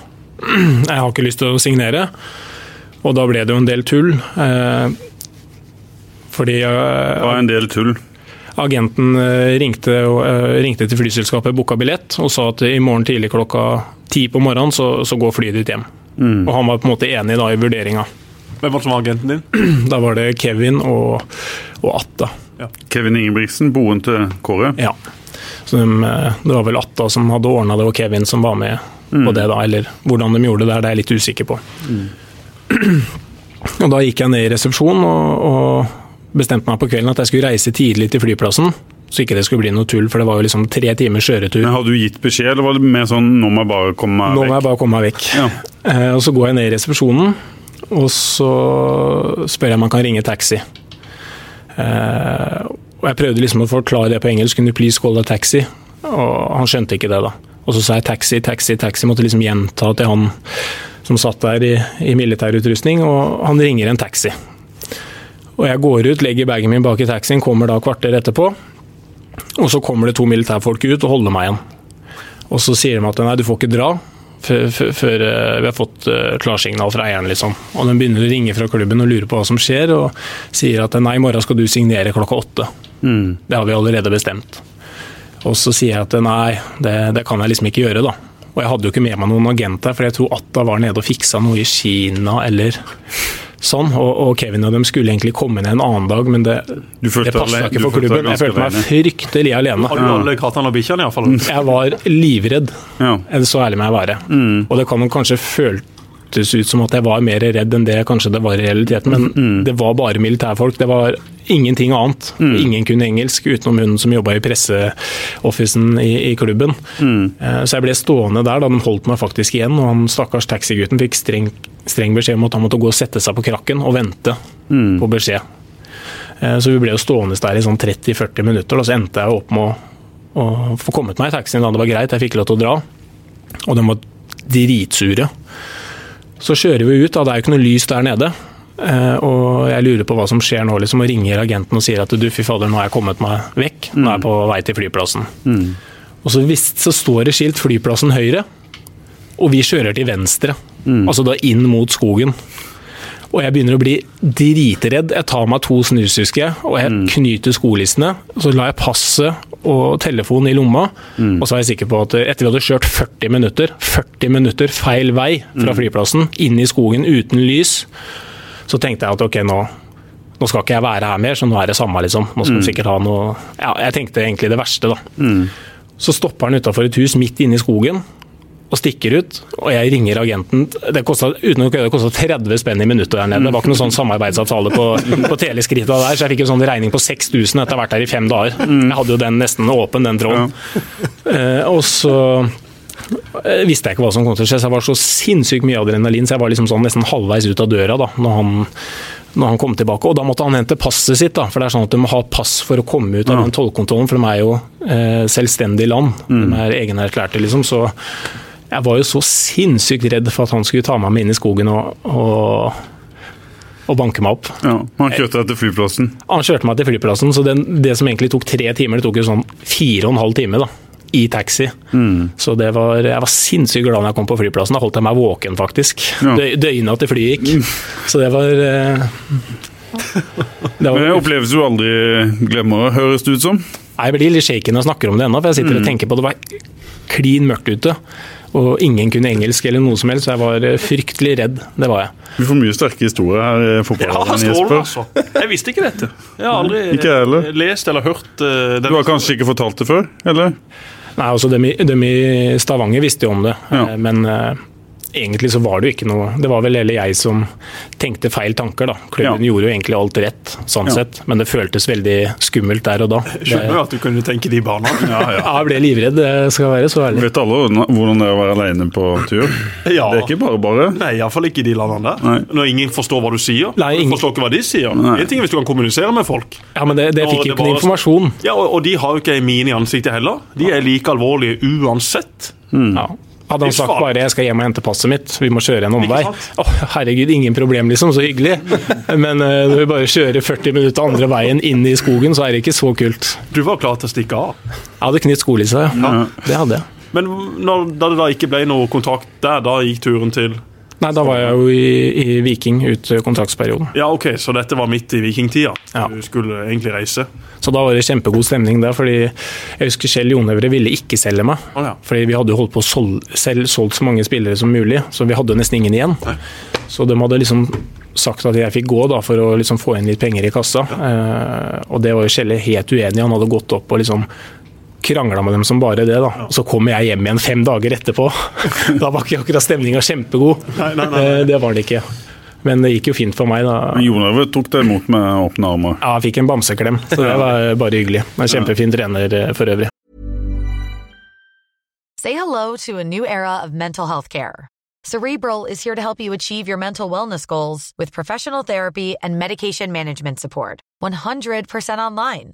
[CLEARS THROAT] Jeg har ikke lyst til å signere. Og da ble det jo en del tull. Eh, fordi Hva er en del tull. Agenten eh, ringte, eh, ringte til flyselskapet, booka billett og sa at i morgen tidlig klokka ti på morgenen så, så går flyet ditt hjem. Og han var på en måte enig da i vurderinga. Hvem var som var agenten din? [CLEARS THROAT] Da var det Kevin og, og Atta. Kevin Ingebrigtsen, boen til Kåre. Ja. Så de, eh, det var vel Atta som hadde ordna det, og Kevin som var med på det. da, Eller hvordan de gjorde det der, det er jeg litt usikker på. [CLEARS THROAT] Og Da gikk jeg ned i resepsjonen og, og bestemte meg på kvelden at jeg skulle reise tidlig til flyplassen. Så ikke det skulle bli noe tull, for det var jo liksom tre timers kjøretur. Men Hadde du gitt beskjed, eller var det mer sånn 'nå må jeg bare komme meg Nå må jeg bare komme meg vekk. Ja. Eh, og så går jeg ned i resepsjonen, og så spør jeg om han kan ringe taxi. Eh, og jeg prøvde liksom å forklare det på engelsk. Kunne du please call a taxi? Og han skjønte ikke det, da. Og så sa jeg taxi, taxi, taxi. Måtte liksom gjenta til han som satt der i, i militærutrustning, og han ringer en taxi. Og jeg går ut, legger bagen min bak i taxien, kommer da kvarter etterpå. Og så kommer det to militærfolk ut og holder meg igjen. Og så sier de at nei, du får ikke dra før, eh, vi har fått eh, klarsignal fra eieren, liksom. Og de begynner å ringe fra klubben og lure på hva som skjer, og sier at nei, i morgen skal du signere klokka åtte. Mm. Det har vi allerede bestemt. Og så sier jeg at nei, det, det kan jeg liksom ikke gjøre, da. Og jeg hadde jo ikke med meg noen agent der, for jeg tror Atta var nede og fiksa noe i Kina eller sånn. Og, og Kevin og dem skulle egentlig komme ned en annen dag, men det, Du det passa ikke for klubben. Jeg følte meg fryktelig alene. Har du alle kattene og bikkjene, iallfall? Jeg var livredd. Ja. Så ærlig må jeg være. Og det kan kanskje føltes ut som at jeg var mer redd enn det kanskje det var i realiteten, men det var bare militærfolk. Det var ingenting annet. Ingen kunne engelsk, utenom hun som jobba i presseoffisen i, i klubben. Mm. Så jeg ble stående der da de holdt meg faktisk igjen, og han stakkars taxigutten fikk streng, streng beskjed om at han måtte gå og sette seg på krakken og vente på beskjed. Eh, Så vi ble jo stående der i sånn 30-40 minutter, og så endte jeg opp med å, å få kommet meg i taxien da det var greit, jeg fikk lov til å dra. Og de var dritsure. Så kjører vi ut, da det er jo ikke noe lys der nede. Eh, og jeg lurer på hva som skjer nå, liksom, og ringer agenten og sier at du, fy fader, nå har jeg kommet meg vekk. Nå er jeg på vei til flyplassen. Og så, visst, så står det skilt 'flyplassen høyre', og vi kjører til venstre. Altså da inn mot skogen. Og jeg begynner å bli dritredd. Jeg tar meg to snus, husker jeg, og jeg knyter skolissene. Så lar jeg passet og telefonen i lomma, og så er jeg sikker på at etter vi hadde kjørt 40 minutter, 40 minutter feil vei fra flyplassen, inn i skogen uten lys, så tenkte jeg at ok, nå, nå skal ikke jeg være her mer, så nå er det samme, liksom. Nå skal vi sikkert ha noe Ja, jeg tenkte egentlig det verste, da. Så stopper han utafor et hus midt inne i skogen og stikker ut. Og jeg ringer agenten. Det kosta 30 spenn i minuttet der nede. Det var ikke noen sånn samarbeidsavtale på, på teleskrita der, så jeg fikk en sånn regning på 6000 etter å ha vært der i fem dager. Jeg hadde jo den nesten åpen, den tråden. Ja. og så eh, visste jeg ikke hva som kom til å skje, så jeg var så sinnssykt mye adrenalin, så jeg var liksom sånn nesten halvveis ut av døra da, når han, når han kom tilbake. Og da måtte han hente passet sitt, da, for det er sånn at du må ha pass for å komme ut av den tollkontrollen, for de er jo eh, selvstendig land. De er egenerklærte, liksom. Så jeg var jo så sinnssykt redd for at han skulle ta meg med inn i skogen og, og, og banke meg opp. Ja, Han kjørte deg til flyplassen. Han kjørte meg til flyplassen, så den, det som egentlig tok tre timer, det tok jo sånn fire og en halv time. da. i taxi. Så det var, jeg var sinnssykt glad når jeg kom på flyplassen. Da holdt jeg meg våken, faktisk. Ja. Dø, døgna til flyet gikk. Så det var eh, det Men var en opplevelse du aldri glemmer, høres det ut som. Nei, Jeg blir litt shaken når jeg snakker om det ennå, for jeg sitter og tenker på det var klin mørkt ute. Og ingen kunne engelsk eller noe som helst, så jeg var eh, fryktelig redd. Det var jeg. Vi får mye sterke historier her i Ja, fotballen, strålende, Jesper. altså. Jeg visste ikke dette. Jeg har aldri Ikke heller. lest eller hørt uh, Du har kanskje ikke fortalt det før, eller? Nei, altså Dem i, dem i Stavanger visste jo om det, Ja. eh, men eh, egentlig så var det jo ikke noe Det var vel heller jeg som tenkte feil tanker, da. Klubben Ja. gjorde jo egentlig alt rett, sånn Ja. sett, men det føltes veldig skummelt der og da. Det, Skjønner jo at du kunne tenke de barna. Ja, [LAUGHS] ja. jeg ble livredd, det skal være så ærlig. Vet alle hvordan det er å være alene på tur? [LAUGHS] Ja. Det er ikke bare bare. Nei, iallfall ikke i de landene der. Nei. Når ingen forstår hva du sier. Nei, ingen- forstår ikke hva de sier. Nei. En ting er hvis du kan kommunisere med folk. Ja, men det, det fikk jo ikke noe informasjon. Ja, og, og de har jo ikke ei mine i ansiktet heller. De er like alvorlige uansett. Ja. Hadde han sagt bare 'jeg skal hjem og hente passet mitt', vi må kjøre en omvei. Oh, herregud, ingen problem, liksom. Så hyggelig. [LAUGHS] Men uh, når vi bare kjører 40 minutter andre veien inn i skogen, så er det ikke så kult. Du var klar til å stikke av. Jeg hadde knytt skolissa, ja. Det hadde jeg. Men når, da det da ikke ble noe kontakt der, da gikk turen til Nei, da var jeg jo i, i Viking ut kontraktsperioden. Ja, ok, så dette var midt i vikingtida. Ja. Du skulle egentlig reise. Så da var det kjempegod stemning der, fordi jeg husker Kjell Jonevre ville ikke selge meg. Oh, ja. Fordi vi hadde jo holdt på å sol selv solgt så mange spillere som mulig, så vi hadde nesten ingen igjen. Så de hadde liksom sagt at jeg fikk gå da, for å liksom få inn litt penger i kassa. Eh, og det var jo Kjelle helt uenig i. Han hadde gått opp og liksom krangla med dem som bare det. da. Og så kommer jeg hjem igjen fem dager etterpå. [LAUGHS] da var ikke akkurat stemninga kjempegod. Nei, nei, nei. Eh, det var det ikke. Men det gikk jo fint for meg. da. Jon Arve tok deg imot med åpne armer. Ja, jeg fikk en bamseklem, så det var bare hyggelig. En kjempefin trener eh, for øvrig. Say hello to a new era of mental health care. Cerebral is here to help you achieve your mental wellness goals with professional therapy and medication management support. 100% online.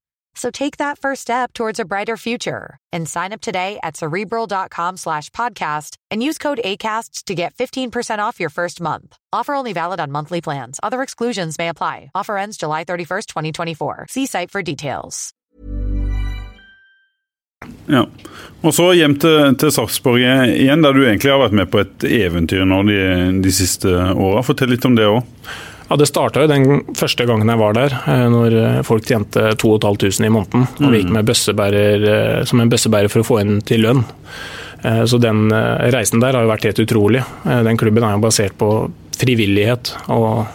So take that first step towards a brighter future and sign up today at cerebral.com slash podcast and use code ACAST to get 15% off your first month. Offer only valid on monthly plans. Other exclusions may apply. Offer ends July 31st, 2024. See site for details. Ja. Og så hjem til, til Sarpsborg igjen, der du egentlig har vært med på et eventyr nå de, de siste åra. Fortell litt om det òg. Ja, Det starta den første gangen jeg var der, eh, når eh, folk tjente 2500 i måneden. Og vi gikk med bøssebærer, eh, som en bøssebærer for å få inn til lønn. Så den reisen der har jo vært helt utrolig. Den klubben er jo basert på frivillighet og,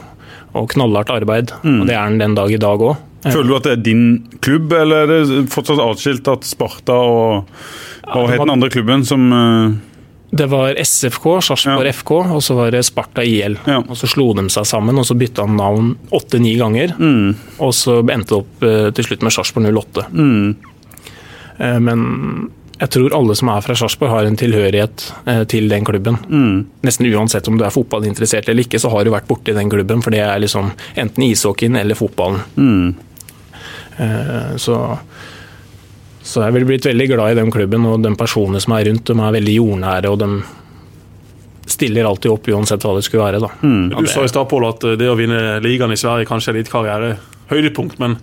og knallhardt arbeid. Og det er den den dag i dag òg. Føler du at det er din klubb, eller er det fortsatt atskilt at Sparta og hva ja, het den andre klubben som Det var SFK, Sarpsborg Ja. FK, og så var det Sparta IL. Ja. Og Så slo de seg sammen, og så bytta han navn åtte-ni ganger. Mm. Og så endte det opp eh, til slutt med Sarpsborg 08. mm. Eh, Men jeg tror alle som er fra Sarpsborg har en tilhørighet eh, til den klubben. Mm. Nesten uansett om du er fotballinteressert eller ikke, så har du vært borti den klubben. For det er liksom enten ishockeyen eller fotballen. Mm. Så, så jeg vil blitt veldig glad i den klubben, og de personene som er rundt. De er veldig jordnære, og de stiller alltid opp uansett hva det skulle være. da. Mm. Du sa i stad, Pål, at eh, det å vinne ligaen i Sverige kanskje er ditt karrierehøydepunkt. Men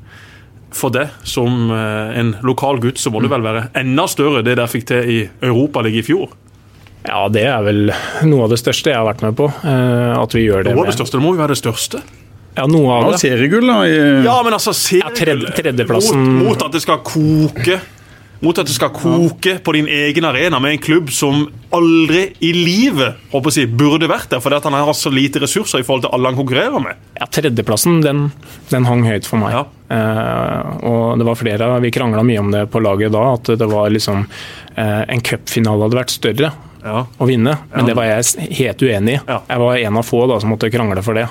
for deg som eh, en lokal gutt, så må det vel være enda større det dere fikk til i Europaligaen i fjor? Ja, det er vel noe av det største jeg har vært med på. eh, At vi gjør det. det, det største, det må jo være det største. Ja, noe av Ja, det. seriegull, da. I, Ja, men altså, seriegull ja, tredjeplassen- mot, mot at det skal koke mot at det skal koke på din egen arena med en klubb som aldri i livet håper jeg, å si, burde vært der, fordi at han har så lite ressurser i forhold til alle han konkurrerer med. Ja, Tredjeplassen den, den hang høyt for meg. Ja. Eh, og det var flere, Vi krangla mye om det på laget da, at det var liksom eh, En cupfinale hadde vært større. Ja. å vinne, men det var jeg helt uenig i. Ja. Jeg var en av få da, som måtte krangle for det.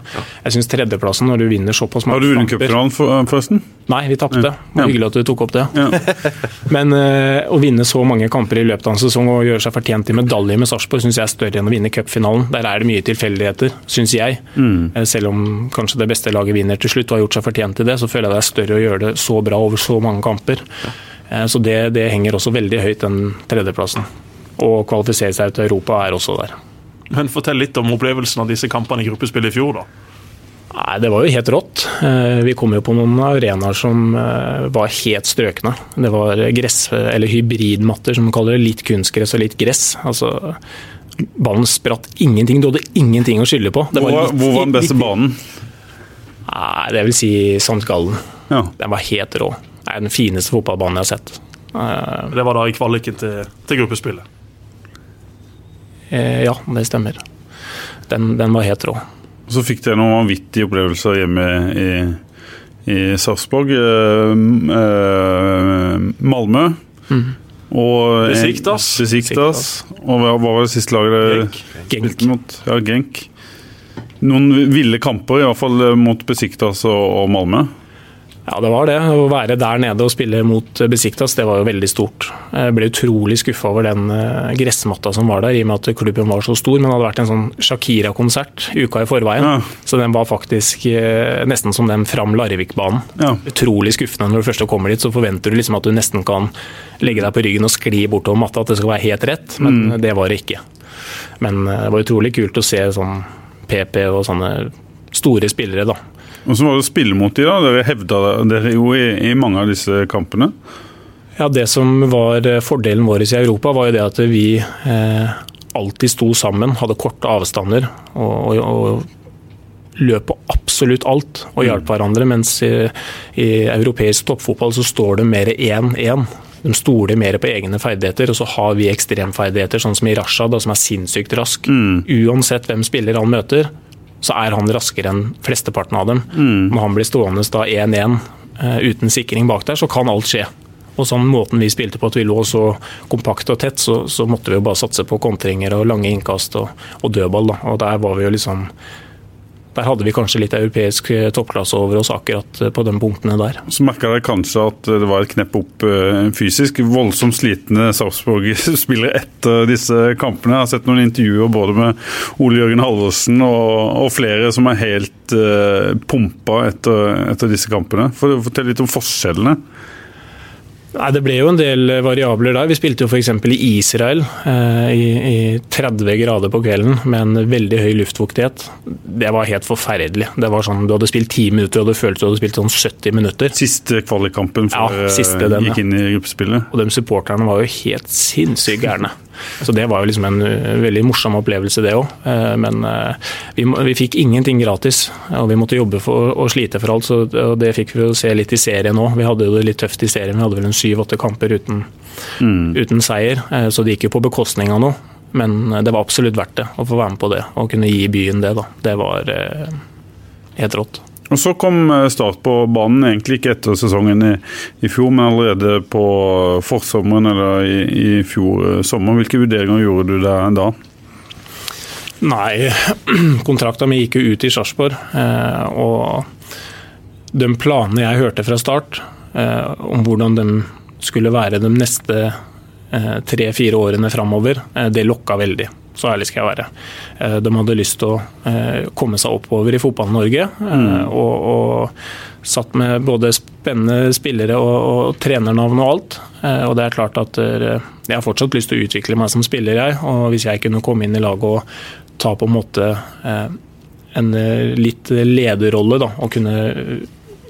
Jeg syns tredjeplassen, når du vinner såpass mange Har du vunnet kamper- cupfinalen, for, forresten? Nei, vi tapte. Ja. Hyggelig at du tok opp det. Ja. [LAUGHS] Men eh, å vinne så mange kamper i løpet av en sesong og gjøre seg fortjent til medalje med Sarpsborg, syns jeg er større enn å vinne cupfinalen. Der er det mye tilfeldigheter, syns jeg. Mm. Selv om kanskje det beste laget vinner til slutt og har gjort seg fortjent til det, så føler jeg det er større å gjøre det så bra over så mange kamper. Eh, Så det, det henger også veldig høyt, den tredjeplassen. Og kvalifisere seg til Europa er også der. Men fortell litt om opplevelsen av disse kampene i gruppespillet i fjor, da. Nei, Det var jo helt rått. Eh, Vi kom jo på noen arenaer som eh, var helt strøkne. Det var gress, eller hybridmatter, som man kaller det. Litt kunstgress og litt gress. Altså, Ballen spratt ingenting. Du hadde ingenting å skylde på. Det Hvor var, litt- hvor var den beste banen? Nei, det vil si St. Gallen. Ja. Den var helt rå. Det er den fineste fotballbanen jeg har sett. Eh, Det var da i kvaliken til, til gruppespillet. Eh, Ja, det stemmer. Den, den var helt rå. Så fikk dere noen vanvittige opplevelser hjemme i, i Sarpsborg. Eh, eh, Malmö. Og Besiktas. Besiktas. Og hva, var det siste laget dere Genk. Genk. spilte mot? Ja, Genk. Noen ville kamper, i hvert fall eh, mot Besiktas og, og Malmö. Ja, det var det. Å være der nede og spille mot Besiktas, det var jo veldig stort. Jeg ble utrolig skuffa over den eh, gressmatta som var der, i og med at klubben var så stor. Men det hadde vært en sånn Shakira-konsert uka i forveien. Ja. Så den var faktisk eh, nesten som den Fram Larvik-banen. Ja. Utrolig skuffende når du først kommer dit, så forventer du liksom at du nesten kan legge deg på ryggen og skli bortover matta, at det skal være helt rett. Men det var det ikke. Men eh, det var utrolig kult å se sånn PP og sånne store spillere, da. Og så var det å spille mot de da. Dere hevda dere jo i, i mange av disse kampene. Ja, Det som var eh, fordelen vår i Europa, var jo det at vi eh, alltid sto sammen, hadde korte avstander og, og, og løp på absolutt alt og hjalp hverandre. Mens i, i europeisk toppfotball så står det mer 1-1. De stoler mer på egne ferdigheter, og så har vi ekstremferdigheter, sånn som i Rashad, som er sinnssykt rask. Uansett hvem spiller han møter, så er han raskere enn flesteparten av dem. Når han blir stående da 1-1 eh, uten sikring bak der, så kan alt skje. Og sånn måten vi spilte på, at vi lå så kompakt og tett, så, så måtte vi jo bare satse på kontringer og lange innkast og, og dødball. Da. Og der var vi jo liksom Der hadde vi kanskje litt europeisk eh, toppklasse over oss akkurat eh, på de punktene der. Så merka dere kanskje at det var et knepp opp eh, fysisk. Voldsomt slitne Sarpsborg-spillere [LAUGHS] etter disse kampene. Jeg har sett noen intervjuer både med Ole Jørgen Halvorsen og, og flere som er helt uh, pumpa etter, etter disse kampene. For, fortell litt om forskjellene. Nei, Det ble jo en del variabler der. Vi spilte jo f.eks. i Israel eh, i, i 30 grader på kvelden med en veldig høy luftfuktighet. Det var helt forferdelig. Det var sånn, Du hadde spilt 10 minutter og du følte du hadde spilt sånn 70 minutter. Siste kvalikkampen før Ja, siste eh, den, gikk inn i gruppespillet. Og de supporterne var jo helt sinnssykt gærne. Så det var jo liksom en uh, veldig morsom opplevelse, det òg. Men uh, vi, vi fikk ingenting gratis, og vi måtte jobbe for og slite for alt. Så, og det fikk vi jo se litt i serien òg. Vi hadde det litt tøft i serien. Vi hadde vel en syv-åtte kamper uten, uten seier, så det gikk jo på bekostning av noe. Men det var absolutt verdt det å få være med på det, og kunne gi byen det. da. Det var helt rått. Og Så kom eh, Start på banen, egentlig ikke etter sesongen i, i fjor, men allerede på forsommeren eller i, i fjor eh, sommer. Hvilke vurderinger gjorde du der da? Nei, [CLEARS THROAT] kontrakta mi gikk jo ut i Sarpsborg. eh, Og de planene jeg hørte fra start om hvordan de skulle være de neste tre-fire årene framover, det lokka veldig. Så ærlig skal jeg være. Eh, De hadde lyst til å eh, komme seg oppover i Fotball-Norge. Mm. Og, og satt med både spennende spillere og, og trenernavn og alt. Eh, Og det er klart at eh, jeg har fortsatt lyst til å utvikle meg som spiller, jeg. Og hvis jeg kunne komme inn i laget og ta på en måte eh, en eh, litt lederrolle, da, og kunne eh,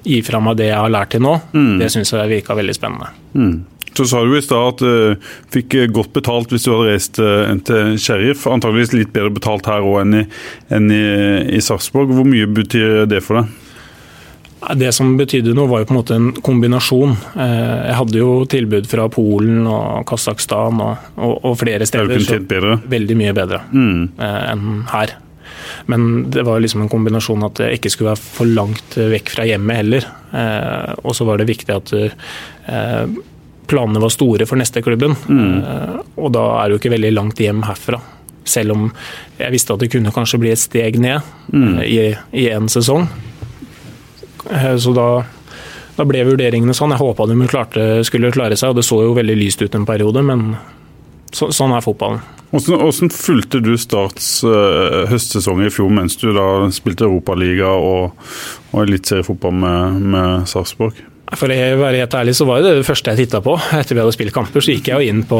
gi fra meg det jeg har lært til nå, det syns jeg virka veldig spennende. Så sa du i stad at du fikk eh, godt betalt hvis du hadde reist eh, til Sheriff. Antageligvis litt bedre betalt her òg enn i, enn i, i Sarpsborg. Hvor mye betyr det for deg? Det som betydde noe, var jo på en måte en kombinasjon. Eh, Jeg hadde jo tilbud fra Polen og Kasakhstan og, og, og flere er steder. så-. Veldig mye bedre mm. enn her. Men det var liksom en kombinasjon at jeg ikke skulle være for langt vekk fra hjemmet heller. Eh, og så var det viktig at eh, planene var store for neste klubben. Mm. og da er det jo ikke veldig langt hjem herfra. Selv om jeg visste at det kunne kanskje bli et steg ned mm. i, én en sesong. Eh, så da, da ble vurderingene sånn. Jeg håpa de klarte, skulle klare seg, og det så jo veldig lyst ut en periode, men så, sånn er fotballen. Hvordan, hvordan fulgte du Starts uh, høstsesong i fjor mens du da spilte Europaliga og, og eliteseriefotball med, med Sarpsborg? For å være helt ærlig, så var det det første jeg titta på. Etter vi hadde spilt kamper, så gikk jeg jo inn på,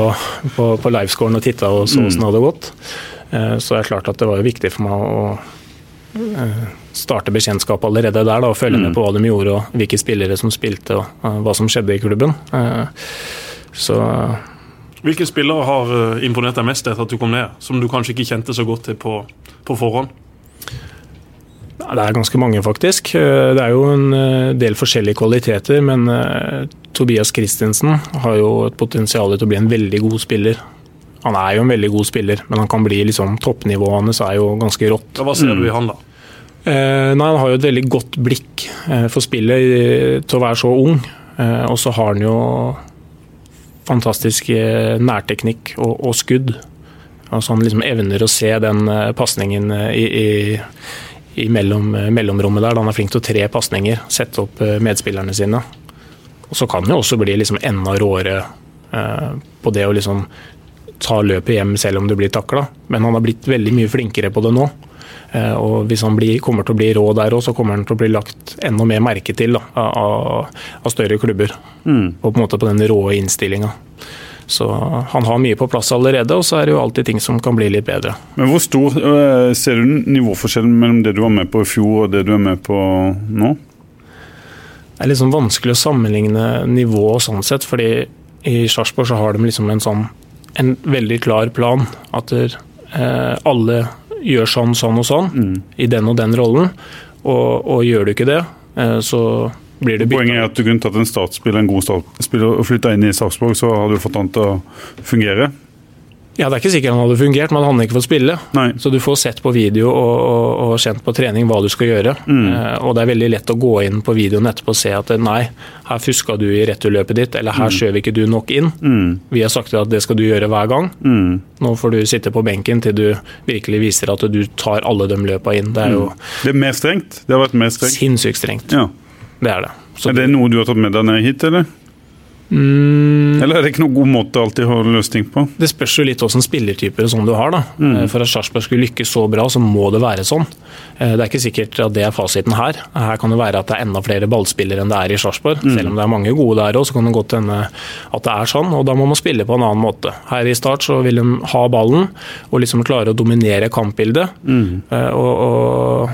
på, på livescoren og titta og så åssen det hadde gått. Eh, Så det er klart at det var jo viktig for meg å eh, starte bekjentskap allerede der. Da, og følge med på hva de gjorde og hvilke spillere som spilte og eh, hva som skjedde i klubben. Så Hvilke spillere har imponert deg mest etter at du kom ned, som du kanskje ikke kjente så godt til på, på forhånd? Det er ganske mange, faktisk. Eh, Det er jo en eh, del forskjellige kvaliteter, men eh, Tobias Christensen har jo et potensial til å bli en veldig god spiller. Han er jo en veldig god spiller, men han kan bli liksom toppnivået hans er jo ganske rått. Hva ser du i han, da? Eh, nei, Han har jo et veldig godt blikk for spillet til å være så ung. Eh, og så har han jo fantastisk nærteknikk og, og skudd. Altså Han liksom evner å se den pasningen i, i, i mellom, eh, mellomrommet der. da Han er flink til å tre pasninger, sette opp eh, medspillerne sine. Og så kan han jo også bli liksom enda råere eh, på det å liksom ta løpet hjem selv om du blir takla. Men han har blitt veldig mye flinkere på det nå. Eh, Og hvis han blir, kommer til å bli rå der òg, så kommer han til å bli lagt enda mer merke til da, av, av større klubber. Og på en måte på den råe innstillinga. Så han har mye på plass allerede, og så er det jo alltid ting som kan bli litt bedre. Men Hvor stor eh, ser du nivåforskjellen mellom det du var med på i fjor og det du er med på nå? Det er liksom vanskelig å sammenligne nivå og sånn sett, fordi i Sarpsborg så har de liksom en sånn en veldig klar plan. At der, eh, alle gjør sånn, sånn og sånn i den og den rollen. Og, og gjør du ikke det, eh, så blir det bytta. Poenget er at du kunne tatt en statsspiller, en god statsspiller og flytta inn i Sarpsborg, så hadde du fått han til å fungere. Ja, Det er ikke sikkert han hadde fungert, men han hadde ikke fått spille. Nei. Så du får sett på video og, og, og kjent på trening hva du skal gjøre. Eh, og det er veldig lett å gå inn på videoen etterpå og se at nei, her fuska du i returløpet ditt, eller her skjøv ikke du nok inn. Vi har sagt at det skal du gjøre hver gang. Nå får du sitte på benken til du virkelig viser at du tar alle de løpa inn. Det er jo Det er mer strengt? Det har vært mer strengt? sinnssykt strengt. Ja. Det er det. Så Er det noe du har tatt med deg ned hit, eller? Mm. Eller er det ikke noen god måte alltid å ha løsning på? Det spørs jo litt hvilken spillertyper som du har. da. Mm. For at Sarpsborg skulle lykkes så bra, så må det være sånn. Eh, Det er ikke sikkert at det er fasiten her. Her kan det være at det er enda flere ballspillere enn det er i Sarpsborg. Selv om det er mange gode der òg, så kan det godt hende at det er sånn. Og da må man spille på en annen måte. Her i Start så vil de ha ballen og liksom klare å dominere kampbildet. Eh, Og, og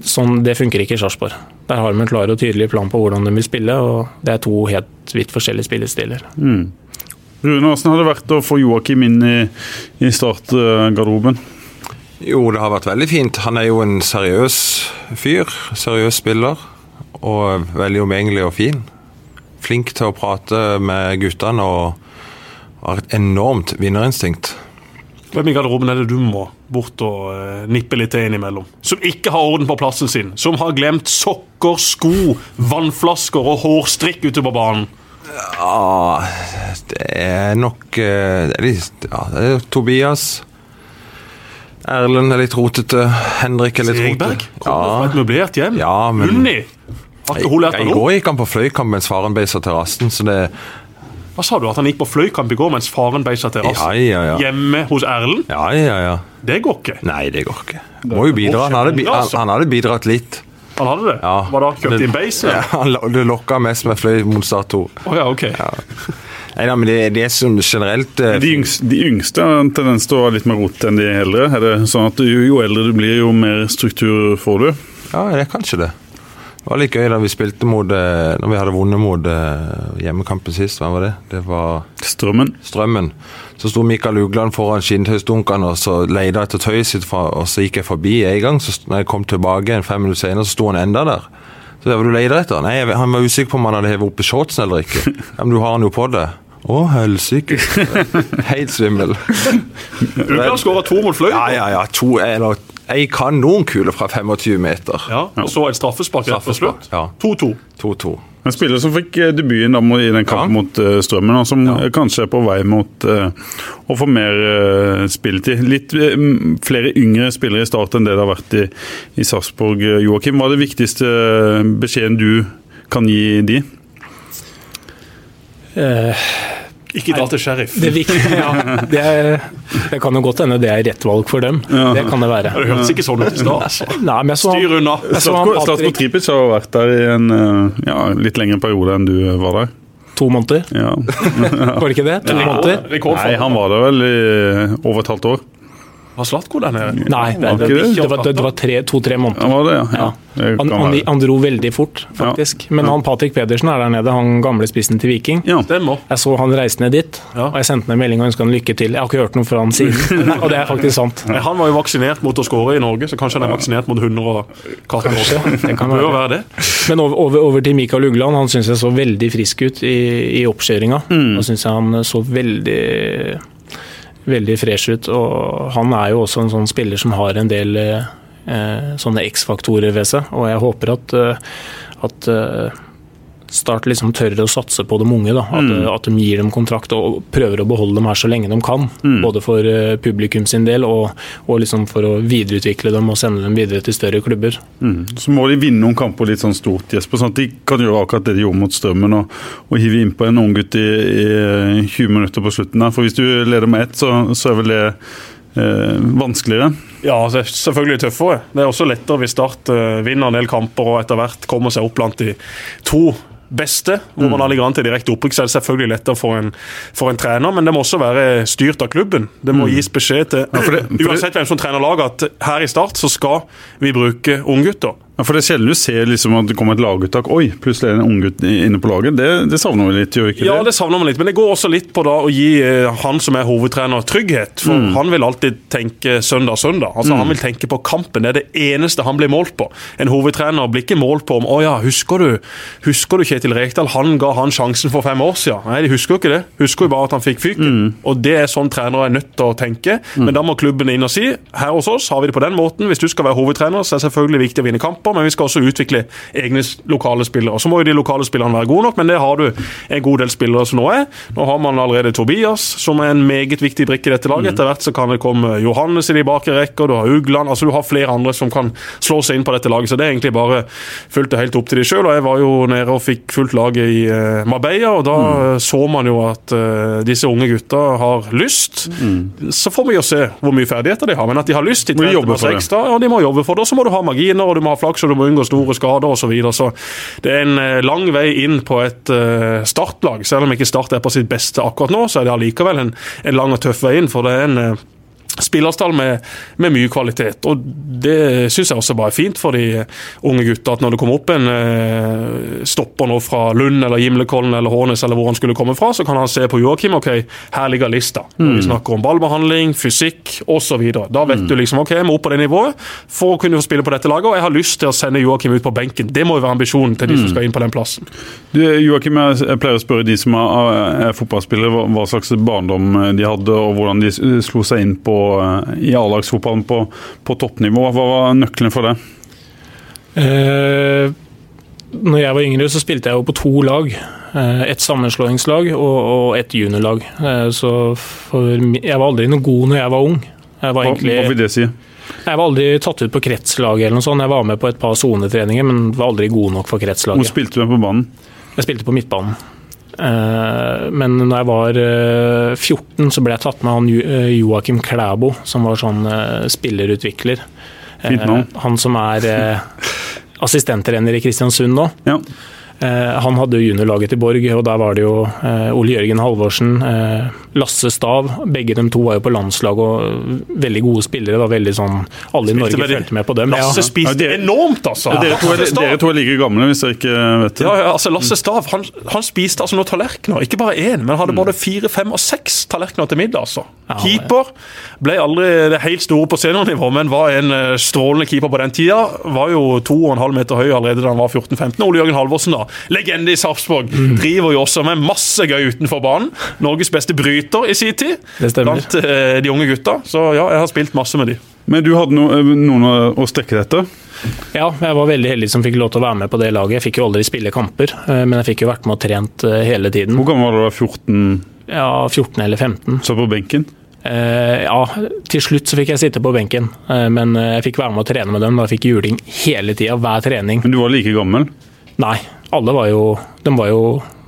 sånn, Det funker ikke i Sarpsborg. Der har de en klar og tydelig plan på hvordan de vil spille, og det er to helt vidt forskjellige spillestiler. Rune, hvordan har det vært å få Joakim inn i, i startgarderoben? Jo, det har vært veldig fint. Han er jo en seriøs fyr. Seriøs spiller. Og veldig omgjengelig og fin. Flink til å prate med guttene og har et enormt vinnerinstinkt. Hvem i garderoben er det du må bort og eh, nippe litt til innimellom? Som ikke har orden på plassen sin. Som har glemt sokker, sko, vannflasker og hårstrikk ute på banen. Ja, det er nok eh, det er ja, det er Tobias. Erlend er litt rotete. Henrik er litt rotete. kommer fra et møblert hjem. Ja, men- Unni! Har ikke hun lært I noe? går gikk han på fløykamp mens faren beisa terrassen, så det Hva sa du? At han gikk på fløykamp i går mens faren beisa terrassen? Ja, ja, ja. Hjemme hos Erlend? Ja, ja, ja. Det går ikke. Nei, det går ikke. Må jo bidra. Han hadde, han, han hadde bidratt litt. Han hadde det? Ja. Var det kjøpt inn base? Ja, han det lokka mest med fløy mot Start 2. Å ja, ok. Nei da, men det, det er som generelt uh, De yngste, de yngste har en tendens til å ha litt mer rot enn de eldre. Er det sånn at jo, jo eldre du blir, jo mer struktur får du? Ja, det er kanskje det. Det var litt gøy da vi spilte mot eh, Når vi hadde vunnet mot eh, hjemmekampen sist. Hvem var det? Det var Strømmen. Strømmen. Så sto Mikael Ugland foran skinntøysdunkene og så leide etter tøyet sitt, og så gikk jeg forbi en gang. Så når jeg kom tilbake en fem minutter senere, så sto han enda der. Så det var du leita etter? Nei, jeg, Han var usikker på om han hadde hevet opp i shortsen eller ikke. [LAUGHS] Ja, men du har han jo på det. Å, helsike. [LAUGHS] Helt svimmel. Ugland skåra to mot fløy. Ja, ja, ja. To, eller ei kanonkule fra 25 meter. Ja, og så et straffespark rett på slutt. 2-2. 2-2. En spiller som fikk eh, debuten i den kampen mot eh, Strømmen, og som ja. kanskje er på vei mot eh, å få mer eh, spilletid. Litt eh, flere yngre spillere i start enn det det har vært i, i Sarpsborg. Eh, Joakim, hva er det viktigste eh, beskjeden du kan gi de? Eh, Ikke dra til sheriff. det, vik- ja, det, er, det kan jo godt hende det er rett valg for dem. Det kan det være. Det hørtes ikke sånn ut i stad. altså. Styr unna. Slatko Tripic har vært der i en eh, ja, litt lengre periode enn du var der. to måneder, Ja. [LAUGHS] var det ikke det? To måneder? Nei, han var der vel i over et halvt år. Var Slatko der nede? Nei, det, Var det, det? det var, det var tre, to-tre måneder. Var det, ja. ja. Ja. Han, han, han dro veldig fort, faktisk. Men han Patrick Pedersen er der nede, han gamle spissen til Viking. Ja. Jeg så han reiste ned dit, og jeg sendte ned en melding og ønska han lykke til. Jeg har ikke hørt noe fra han siden, [LAUGHS] og det er faktisk sant. Han var jo vaksinert mot å skåre i Norge, så kanskje han er vaksinert mot hunder og katter også. det kan [LAUGHS] være. være det. Men over, over, over til Mikael Ugland. Han syns jeg så veldig frisk ut i, i oppkjøringa. Da syns jeg han så veldig veldig fresh ut. Og han er jo også en sånn spiller som har en del eh, sånne X-faktorer ved seg. Og jeg håper at, eh, at eh, Start liksom tør å satse på de unge. Da. At, at de gir dem kontrakt og prøver å beholde dem her så lenge de kan. Både for eh, publikum sin del og, og liksom for å videreutvikle dem og sende dem videre til større klubber. Mm. Så må de vinne noen kamper litt sånn stort, Jesper. sånn at de kan gjøre akkurat det de gjorde mot Strømmen. Og, og hive innpå en unggutt i, i 20 minutter på slutten. der. For hvis du leder med ett, så, så er vel det eh, vanskeligere. Ja, det er selvfølgelig tøffere. Det er også lettere hvis Start eh, vinner en del kamper og etter hvert kommer seg opp blant de to beste, hvor man har ligget an til direkte opprykk, så er det selvfølgelig lettere for en, for en trener, men det må også være styrt av klubben. Det må gis beskjed til for det- for uansett hvem som trener laget, at her i Start så skal vi bruke unggutter. Ja, for Det er sjelden du ser liksom at det kommer et laguttak. Oi, plutselig er det en unggutt inne på laget. Det, det savner vi litt, gjør vi ikke Ja, det? det savner man litt, men det går også litt på da å gi eh, han som er hovedtrener, trygghet. For han vil alltid tenke søndag-søndag. Altså Han vil tenke på kampen. Det er det eneste han blir målt på. En hovedtrener blir ikke målt på om å ja, husker du Husker du Kjetil Rekdal? Han ga han sjansen for fem år siden. Nei, de husker jo ikke det. Husker jo bare at han fikk fyken. Og det er sånn trenere er nødt til å tenke. Men da må klubben inn og si her hos oss har vi det på den måten. Hvis du skal være hovedtrener, så er det selvfølgelig viktig å vinne kamper, men vi skal også utvikle egne lokale spillere. Så må jo de lokale spillerne være gode nok, men det har du en god del spillere som nå er. Nå har man allerede Tobias, som er en meget viktig brikke i dette laget. Etter hvert så kan det komme Johannes i de bakre rekker, du har Ugland altså Du har flere andre som kan slå seg inn på dette laget. Så det er egentlig bare fulgt det helt opp til de sjøl. Jeg var jo nede og fikk fullt laget i eh, Marbella, og da mm. så man jo at eh, disse unge gutta har lyst. Så får vi jo se hvor mye ferdigheter de har, men at de har lyst Må de trente jobbe for det. ekstra, ja, de må jobbe for det. Og så må du ha marginer, og du må ha flaks, så du må unngå store skader osv. Så, videre. så det er en eh, lang vei inn på et eh, startlag. Selv om ikke Start er på sitt beste akkurat nå, så er det allikevel en, en lang og tøff vei inn. For det er en eh, spillerstall med, med mye kvalitet. Og det syns jeg også bare er fint for de unge gutta. At når det kommer opp en eh, stopper nå fra Lund eller Gimlekollen eller Hånes eller hvor han skulle komme fra, så kan han se på Joakim. Ok, her ligger lista. Når vi snakker om ballbehandling, fysikk osv. Da vet du liksom ok, jeg må opp på det nivået for å kunne få spille på dette laget. Og jeg har lyst til å sende Joakim ut på benken. Det må jo være ambisjonen til de som skal inn på den plassen. Du, Joakim, jeg pleier å spørre de som er, er fotballspillere, hva, hva slags barndom de hadde, og hvordan de slo seg inn på, eh, i A-lagsfotballen på, på toppnivå. Hva var nøkkelen for det? Eh, når jeg var yngre, så spilte jeg jo på to lag. Eh, et sammenslåingslag og, og et juniorlag. Eh, så for, jeg var aldri noe god når jeg var ung. Jeg var, Hva, egentlig, hva vil det si? jeg var aldri tatt ut på kretslaget eller noe sånt. Jeg var med på et par sonetreninger, men var aldri god nok for Hvor spilte du på banen? Jeg spilte på midtbanen. Eh, Men når jeg var eh, 14, så ble jeg tatt med han eh, Joakim Klæbo, som var sånn eh, spillerutvikler. Eh, Han som er eh, assistenttrener i Kristiansund nå. Ja. Eh, Han hadde jo juniorlaget til Borg, og der var det jo eh, Ole Jørgen Halvorsen, eh, Lasse Stav. Begge de to var jo på landslag og veldig gode spillere. Da, veldig sånn, Alle i Norge veldig- fulgte med på dem. Lasse Ja. spiste Ja, enormt, altså! Dere, to er, dere to er like gamle, hvis dere ikke vet det. Ja, ja, altså Lasse Stav han, han spiste altså noen tallerkener. Ikke bare én, men hadde både fire, fem og seks tallerkener til middag. altså. Keeper ble aldri det helt store på seniornivå, men var en strålende keeper på den tida. Var jo to og en halv meter høy allerede da han var 14-15. Ole Jørgen Halvorsen, da, legende i Sarpsborg, driver jo også med masse gøy utenfor banen. Norges beste bryter i sin tid. Det stemmer. Blant eh, de unge gutta. Så ja, jeg har spilt masse med de. Men du hadde no, noen å, strekke deg etter? Ja, jeg var veldig heldig som fikk lov til å være med på det laget. Jeg fikk jo aldri spille kamper, eh, men jeg fikk jo vært med og trent eh, hele tiden. Hvor gammel var du da? 14? Ja, 14 eller 15. Så på benken? Eh, ja, til slutt så fikk jeg sitte på benken, eh, men eh, jeg fikk være med og trene med dem. Da fikk juling hele tida, hver trening. Men du var like gammel? Nei, alle var jo De var jo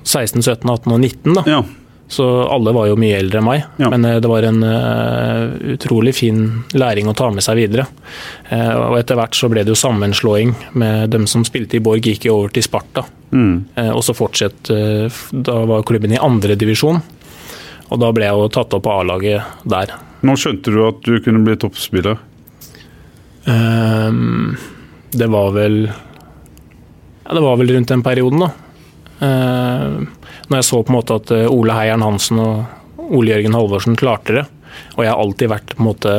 16, 17, 18 og 19, da. Ja. Så alle var jo mye eldre enn meg. Ja. Men eh, det var en uh, utrolig fin læring å ta med seg videre. Uh, og etter hvert så ble det jo sammenslåing med dem som spilte i Borg, gikk jo over til Sparta. Mm. Uh, og så fortsatt eh, Da var klubben i andre divisjon. Og da ble jeg jo tatt opp på A-laget der. Nå skjønte du at du kunne bli toppspiller? Ehm, det var vel Ja, det var vel rundt den perioden, da. Ehm, når jeg så på en måte at eh, Ole Heieren Hansen og Ole Jørgen Halvorsen klarte det, og jeg har alltid vært på en måte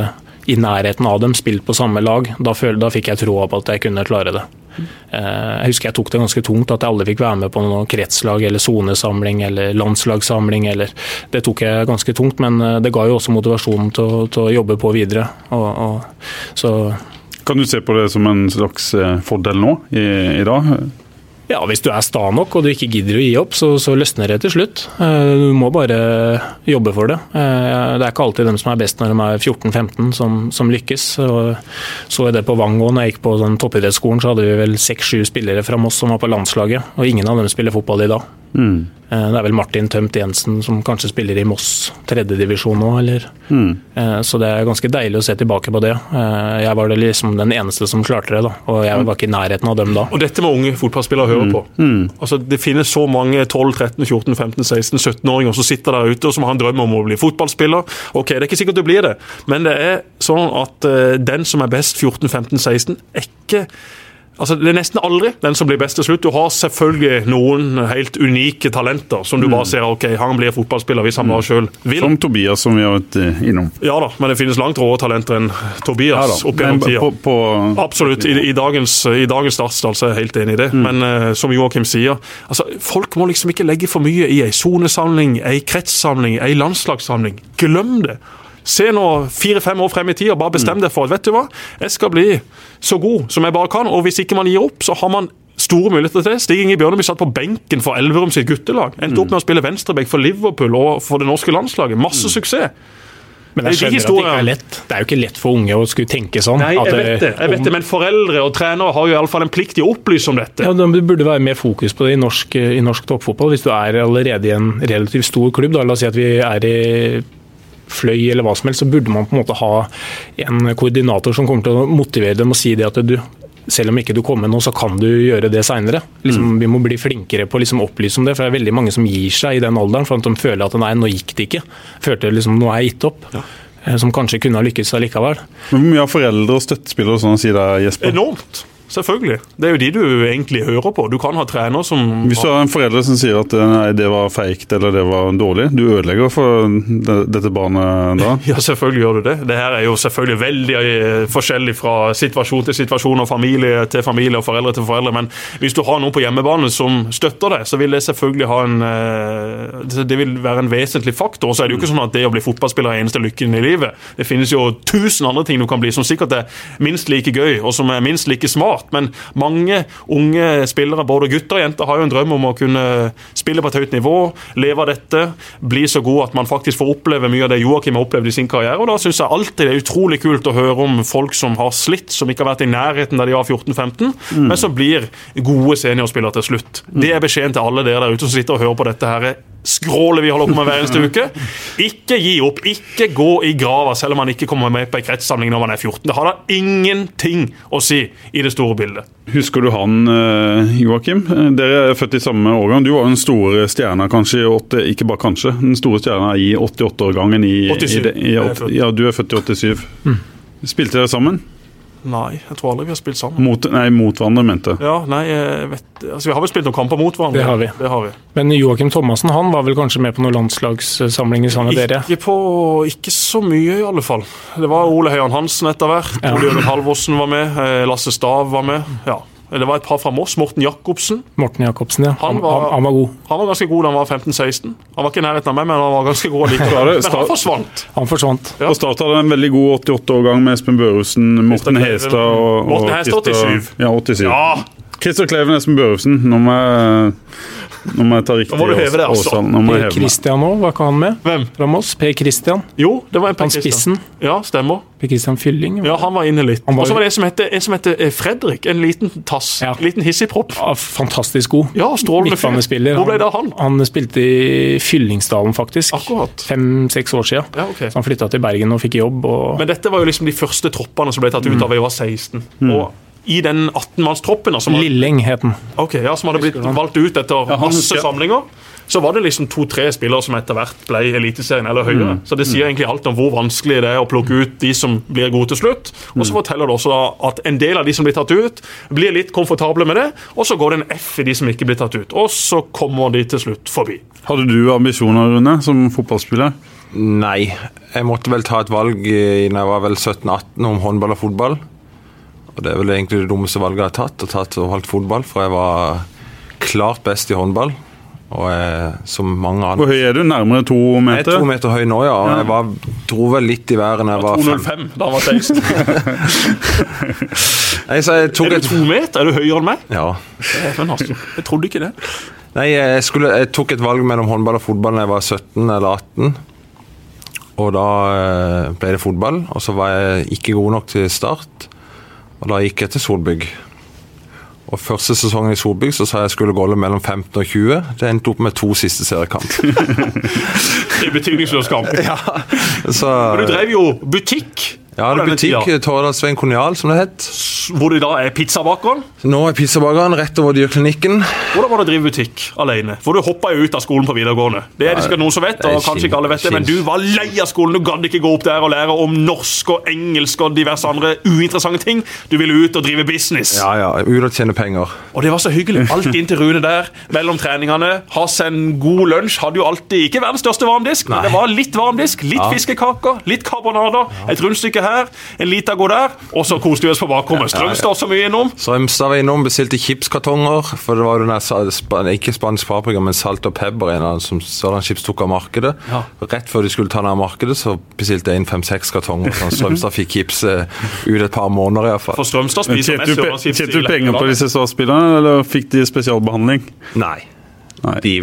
i nærheten av dem, spilt på samme lag, da, føl, da fikk jeg troa på at jeg kunne klare det. Eh, Jeg husker jeg tok det ganske tungt at jeg aldri fikk være med på noe kretslag eller sonesamling eller landslagssamling. Eller, det tok jeg ganske tungt, men eh, det ga jo også motivasjonen til, til å jobbe på videre. Og, og, så Kan du se på det som en slags eh, fordel nå, i, i dag? ja, hvis du er sta nok og du ikke gidder å gi opp, så, så løsner det til slutt. Eh, Du må bare jobbe for det. Eh, Det er ikke alltid dem som er best når de er 14-15 som, som lykkes. Så jeg det på Vang òg, når jeg gikk på toppidrettsskolen, så hadde vi vel seks-sju spillere fra Moss som var på landslaget, og ingen av dem spiller fotball i dag. Mm. Eh, Det er vel Martin Tømt Jensen som kanskje spiller i Moss tredjedivisjon nå, eller Mm. Eh, Så det er ganske deilig å se tilbake på det. Eh, Jeg var det liksom den eneste som klarte det, da. Og jeg var ikke i nærheten av dem da. Og dette må unge fotballspillere høre på. Altså, Det finnes så mange 12, 13, 14, 15, 16, 17-åringer som sitter der ute og som har en drøm om å bli fotballspiller. Ok, Det er ikke sikkert du blir det, men det er sånn at den som er best 14, 15, 16, er ikke Altså, Det er nesten aldri den som blir best til slutt. Du har selvfølgelig noen helt unike talenter som du bare ser ok, han blir fotballspiller hvis han bare sjøl vil. Som Tobias, som vi har vært eh, innom. Ja da, men det finnes langt råere talenter enn Tobias opp Men gjennom tida. på, på, Absolutt. I, i dagens, i dagens Start er jeg helt enig i det. Men uh, som Joakim sier, altså, folk må liksom ikke legge for mye i ei sonesamling, ei kretssamling, ei landslagssamling. Glem det. Se nå fire-fem år frem i tid og bare bestem deg for at vet du hva, jeg skal bli så god som jeg bare kan. Og hvis ikke man gir opp, så har man store muligheter til det. Stig Inge Bjørneby satt på benken for Elverum sitt guttelag. Endte opp med å spille venstreback for Liverpool og for det norske landslaget. Masse suksess. Men jeg er skjønner at det ikke er lett. Det er jo ikke lett for unge å skulle tenke sånn. Nei, at jeg vet det, jeg vet det, men foreldre og trenere har jo i alle fall en plikt til å opplyse om dette. Ja, Det burde være mer fokus på det i norsk, i norsk toppfotball. Hvis du er allerede i en relativt stor klubb, da, la oss si at vi er i Fløy eller hva som helst, så burde man på en måte ha en koordinator som kommer til å motivere dem og si det at du selv om ikke du kommer nå, så kan du gjøre det seinere. Liksom, Vi må bli flinkere på å liksom opplyse om det. for Det er veldig mange som gir seg i den alderen for at de føler at nei, nå gikk det ikke. Følte liksom, nå er jeg gitt opp. Ja. Som kanskje kunne ha lykkes allikevel. Men Hvor mye har foreldre og støttespillere og sånn å si det, Jesper? Enormt. Selvfølgelig. Det er jo de du egentlig hører på. Du kan ha trener som Hvis du har en forelder som sier at eh, nei, det var feigt eller det var dårlig, du ødelegger for det, dette barnet da? [LAUGHS] Ja, selvfølgelig gjør du det. Det her er jo selvfølgelig veldig eh, forskjellig fra situasjon til situasjon og familie til familie og foreldre til foreldre. Men hvis du har noen på hjemmebane som støtter deg, så vil det selvfølgelig ha en eh, det- Det vil være en vesentlig faktor. Og så er det jo ikke sånn at det å bli fotballspiller er eneste lykken i livet. Det finnes jo tusen andre ting du kan bli som sikkert er minst like gøy og som er minst like smart. Men mange unge spillere, både gutter og jenter, har jo en drøm om å kunne spille på et høyt nivå, leve av dette, bli så god at man faktisk får oppleve mye av det Joakim har opplevd i sin karriere. Og da syns jeg alltid det er utrolig kult å høre om folk som har slitt, som ikke har vært i nærheten da de var 14-15, men som blir gode seniorspillere til slutt. Det er beskjeden til alle dere der ute som sitter og hører på dette her skrålet vi holder på med hver eneste uke. Ikke gi opp, ikke gå i grava selv om man ikke kommer med på en kretssamling når man er 14. Det har da ingenting å si i det store bildet. Husker du han, eh, Joakim? Eh, Dere er født i samme årgang. Du var den store stjerna, kanskje, i åtte, ikke bare kanskje, den store stjerna i 88-årgangen i, 87. i, i, i. Ja, du er født i 87. Spilte dere sammen? Nei, jeg tror aldri vi har spilt sammen. Mot, nei, mot hverandre, mente. Ja, nei, jeg vet, altså Vi har vel spilt noen kamper mot hverandre. Det har vi. Det har vi. Men Joakim Thomassen han var vel kanskje med på noen landslagssamlinger sammen med dere? Ikke, på, ikke så mye, i alle fall. Det var Ole Høyan Hansen etter hvert. Ja. Ole Jørgen Halvorsen var med. eh, Lasse Stav var med. Ja. Det var et par fra Moss. Morten Jacobsen. Morten Jacobsen, ja. Han var- han, han var god. Han var ganske god da han var 15-16. Han var ikke i nærheten av meg, men han var ganske god [LAUGHS] likevel. Men han forsvant. Han forsvant. Ja. På Start hadde en veldig god 88-årgang med Espen Børusen, Morten Hestad og, og Morten Hestad, 87. Ja, 87. Ja! Christer Kleven, Espen Børusen. Nå må jeg, nå må jeg ta riktig må du heve det, altså. årstall. Nå må jeg Per. Christian òg, var kan han med? Hvem? Fra Moss. Per Christian. Jo, det var en Per Christian. Ja, stemmer. Per Christian Fylling. Ja, Han var inne litt. Var- Og så var det en som heter, en som heter eh, Fredrik. En liten tass. Ja. En liten hissigpropp. Ja, Fantastisk god. Ja, strålende. Midtbanespiller. Hvor ble det av han? Han spilte i Fyllingsdalen, faktisk. Akkurat. Fem-seks år siden. Ja, ok. Så han flytta til Bergen og fikk jobb. Og Men dette var jo liksom de første troppene som ble tatt Mm. ut av da vi var 16. Og i den 18-mannstroppen altså, Lilling het den. ok, ja, som hadde blitt valgt ut etter masse samlinger, så var det liksom to-tre spillere som etter hvert ble Eliteserien eller høyere. Så det sier egentlig alt om hvor vanskelig det er å plukke ut de som blir gode til slutt. Og så forteller det også da at en del av de som blir tatt ut, blir litt komfortable med det, og så går det en F i de som ikke blir tatt ut. Og så kommer de til slutt forbi. Hadde du ambisjoner, Rune, som fotballspiller? Nei. Jeg måtte vel ta et valg da jeg var vel 17-18 om håndball og fotball. Og det er vel egentlig det dummeste valget jeg har tatt, å tatt og holdt fotball, for jeg var klart best i håndball. Og jeg, som mange Hvor høy er du? Nærmere to meter? Jeg er to meter høy nå, ja. Og jeg var, dro vel litt i været når jeg var fem. 2,05 da han var 16. [LAUGHS] Nei, så jeg tok Er et du to meter? Er du høyere enn meg? Ja. Altså, jeg trodde ikke det. Nei, jeg, skulle, jeg tok et valg mellom håndball og fotball da jeg var 17 eller 18. Og da eh, ble det fotball, og så var jeg ikke god nok til start. Og da gikk jeg til Solbygg. Og første sesongen i Solbygg så sa jeg jeg skulle golle mellom 15 og 20. Det endte opp med to siste seriekamp. [LAUGHS] Det er betydningsløs kamp. [LAUGHS] Så Men du drev jo butikk. Ja, det er butikk, tida, Svein Konial, som det het. Hvor det da er pizzabakeren. Nå er pizzabakeren rett over dyrklinikken. Hvordan var det å drive butikk alene? For du hoppa jo ut av skolen på videregående. Det er det sikkert noen som vet, og kanskje ikke alle vet det, men du var lei av skolen. Du gadd ikke gå opp der og lære om norsk og engelsk og diverse andre uinteressante ting. Du ville ut og drive business. Ja, ja, ut og tjene penger. Og det var så hyggelig. Alt inn til Rune der mellom treningene. Ha seg en god lunsj. Hadde jo alltid ikke verdens største varmdisk, men det var litt varmdisk. Litt Ja. fiskekaker, litt karbonader, et rundstykke her, en lita god der, og så koste vi oss på bakrommet. Strømstad også mye innom. Strømstad var innom, bestilte chipskartonger. For det var jo den ikke spansk paprika, men salt og pepper en av dem som Sørland Chips tok av markedet. Ja. Rett før de skulle ta den av markedet, så bestilte jeg inn fem-seks kartonger. Så Strømstad fikk chips ut et par måneder iallfall. For Strømstad spiser Tjente mest du, pe sørlandschips tjente du penger på disse startspillerne, eller fikk de spesialbehandling? Nei. De,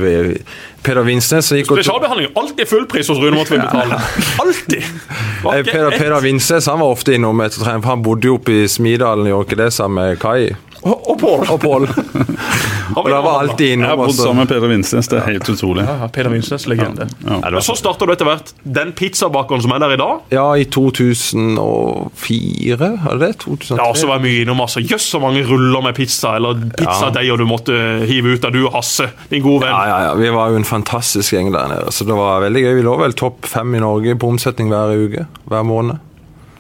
Peder Vinsnes gikk Spesialbehandling. Alltid fullpris hos Rune vi betale. [LAUGHS] Alltid! Eh, Peder, Peder Vinsnes han var ofte innom etter trening, for han bodde jo oppe i Smidalen, gjorde ikke det, sammen med Kai Og og Pål. og Pål. [LAUGHS] Og det var alltid innom. Jeg har bodd sammen med Peder Vinsnes, det er helt utrolig. Ja, Peder Vinsnes, legende. Ja. ja. Men så starter du etter hvert den pizzabakeren som er der i dag. Ja, i 2004, er det det? 2003? Ja, også var mye innom, altså. Jøss, så mange ruller med pizza, eller pizzadeiger du måtte hive ut av du og Hasse, din gode venn. Ja, ja, ja. Vi var jo en fantastisk gjeng der nede. Så det var veldig gøy. Vi lå vel topp fem i Norge på omsetning hver uke. Hver måned.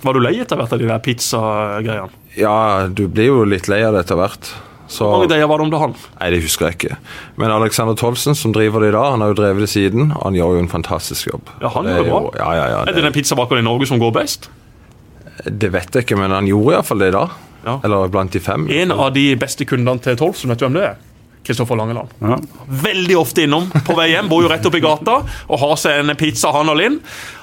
Var du lei etter hvert av de der pizzagreiene? Ja, du blir jo litt lei av det etter hvert. Så Hvor mange dager var det om han? Nei, det husker jeg ikke. Men Alexander Tolvsen, som driver det i dag, han har jo drevet det siden. og Han gjør jo en fantastisk jobb. Ja, han Det gjør det det jo- bra. Ja, ja, ja. Er det den pizzabakeren i Norge som går best? det vet jeg ikke, men han gjorde iallfall det da. Ja. Eller blant de fem. En av de beste kundene til Tolvsen, vet du hvem det er? Kristoffer Langeland. Ja. Veldig ofte innom på vei hjem, bor jo rett oppi gata og har seg en pizza, han og Linn.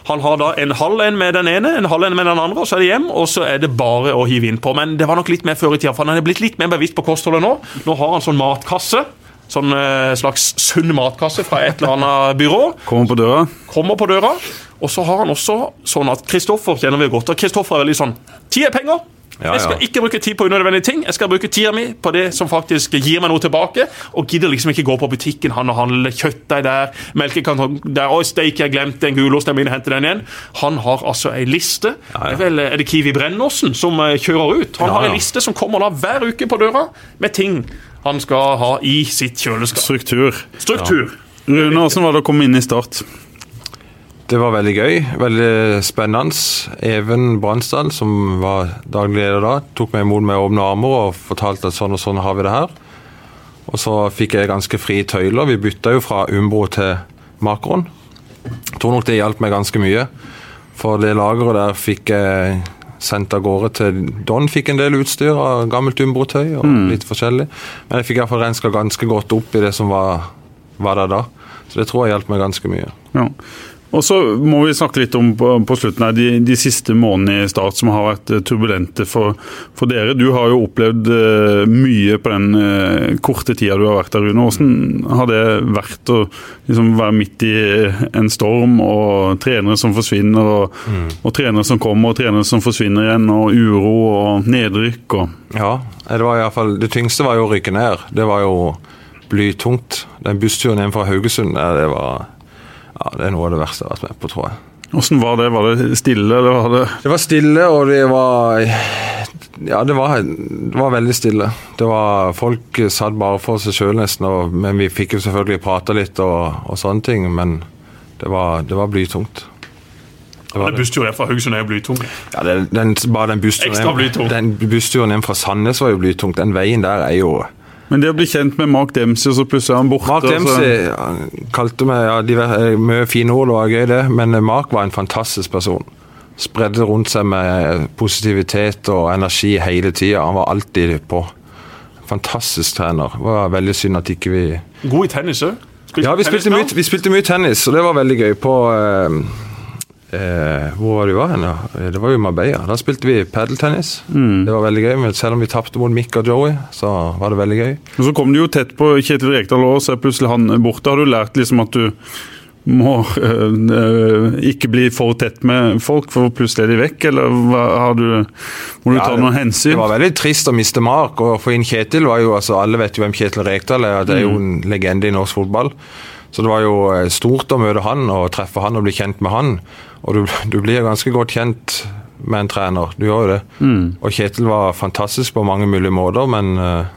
Han har da en halv en med den ene, en halv en med den andre, og så er det hjem, og så er det bare å hive innpå. Men det var nok litt mer før i tida, for han er blitt litt mer bevisst på kostholdet nå. Nå har han sånn matkasse. Sånn eh, slags sunn matkasse fra et eller annet byrå. Kommer på døra. Kommer på døra. Og så har han også sånn at Kristoffer kjenner vi godt. Og Kristoffer er veldig sånn Ti er penger. Ja, Jeg skal ikke bruke tid på unødvendige ting. Jeg skal bruke tida mi på det som faktisk gir meg noe tilbake. Og gidder liksom ikke gå på butikken han og handle kjøttdeig der, melkekartong der, oi, steik, jeg glemte en gulost, jeg må inn og hente den igjen. Han har altså ei liste. Ja, ja. Det er, vel, er det Kiwi Brennåsen som eh, kjører ut? Han Ja, har ja. ei liste som kommer da hver uke på døra med ting han skal ha i sitt kjøleskap. Struktur. Struktur. Rune, hvordan var det å komme inn i Start? Det var veldig gøy. Veldig spennende. Even Bransdal, som var daglig leder da, tok meg imot med åpne armer og fortalte at sånn og sånn har vi det her. Og så fikk jeg ganske frie tøyler. Vi bytta jo fra Umbro til Makron. Jeg tror nok det hjalp meg ganske mye. For det lageret der fikk jeg sendt av gårde til Don. Fikk en del utstyr av gammelt Umbro-tøy og litt forskjellig. Men jeg fikk iallfall renska ganske godt opp i det som var, var der da. Så det tror jeg hjalp meg ganske mye. Ja. Og så må vi snakke litt om på, på slutten her, de, de, siste månedene i Start som har vært eh, turbulente for, for, dere. Du har jo opplevd uh, mye på den uh, korte tida du har vært der, Rune. Hvordan har det vært å liksom, være midt i en storm, og trenere som forsvinner, og, mm. og, trenere som kommer, og trenere som forsvinner igjen, og uro og nedrykk? Og... Ja, det var i hvert fall, det tyngste var jo å rykke ned. Det var jo blytungt. Den bussturen hjem fra Haugesund, det var ja, Det er noe av det verste jeg har vært med på, tror jeg. Hvordan var det? Var det stille, eller var det Det var stille, og det var Ja, det var, det var veldig stille. Det var Folk satt bare for seg sjøl, nesten. Og, men vi fikk jo selvfølgelig prata litt og, og, sånne ting. Men det var, det var blytungt. Det var det. Bussturen fra Haugesund er jo blytung. Ja, den, den, bare den bussturen, hjem, den bussturen hjem fra Sandnes var jo blytung. Den veien der er jo men det å bli kjent med Mark Dempsey, og så plutselig er han borte Mark Dempsey så... kalte meg ja, de var, eh, Mye fine ord, det var gøy, det. Men eh, Mark var en fantastisk person. Spredde rundt seg med positivitet og energi hele tida. Han var alltid på. Fantastisk trener. Det var veldig synd at ikke vi God i tennis òg? Ja, vi spilte, mye, vi spilte, mye, tennis, og det var veldig gøy. På eh, Eh, hvor var det vi var hen? Eh, det var jo Marbella. Da spilte vi padeltennis. Mm. Det var veldig gøy, men selv om vi tapte mot Mick og Joey, så var det veldig gøy. Og Så kom du jo tett på Kjetil Rekdal òg, så er plutselig han borte. Har du lært liksom at du må øh, ikke bli for tett med folk, for plutselig er de vekk, eller har du, må du ja, ta noen hensyn? Det var veldig trist å miste Mark, og å få inn Kjetil var jo altså Alle vet jo hvem Kjetil Rekdal er, det er jo mm. en legende i norsk fotball. Så det var jo stort å møte han og treffe han og bli kjent med han. Og du, [LAUGHS] du blir ganske godt kjent med en trener, du gjør jo det. Mm. Og Kjetil var fantastisk på mange mulige måter, men uh,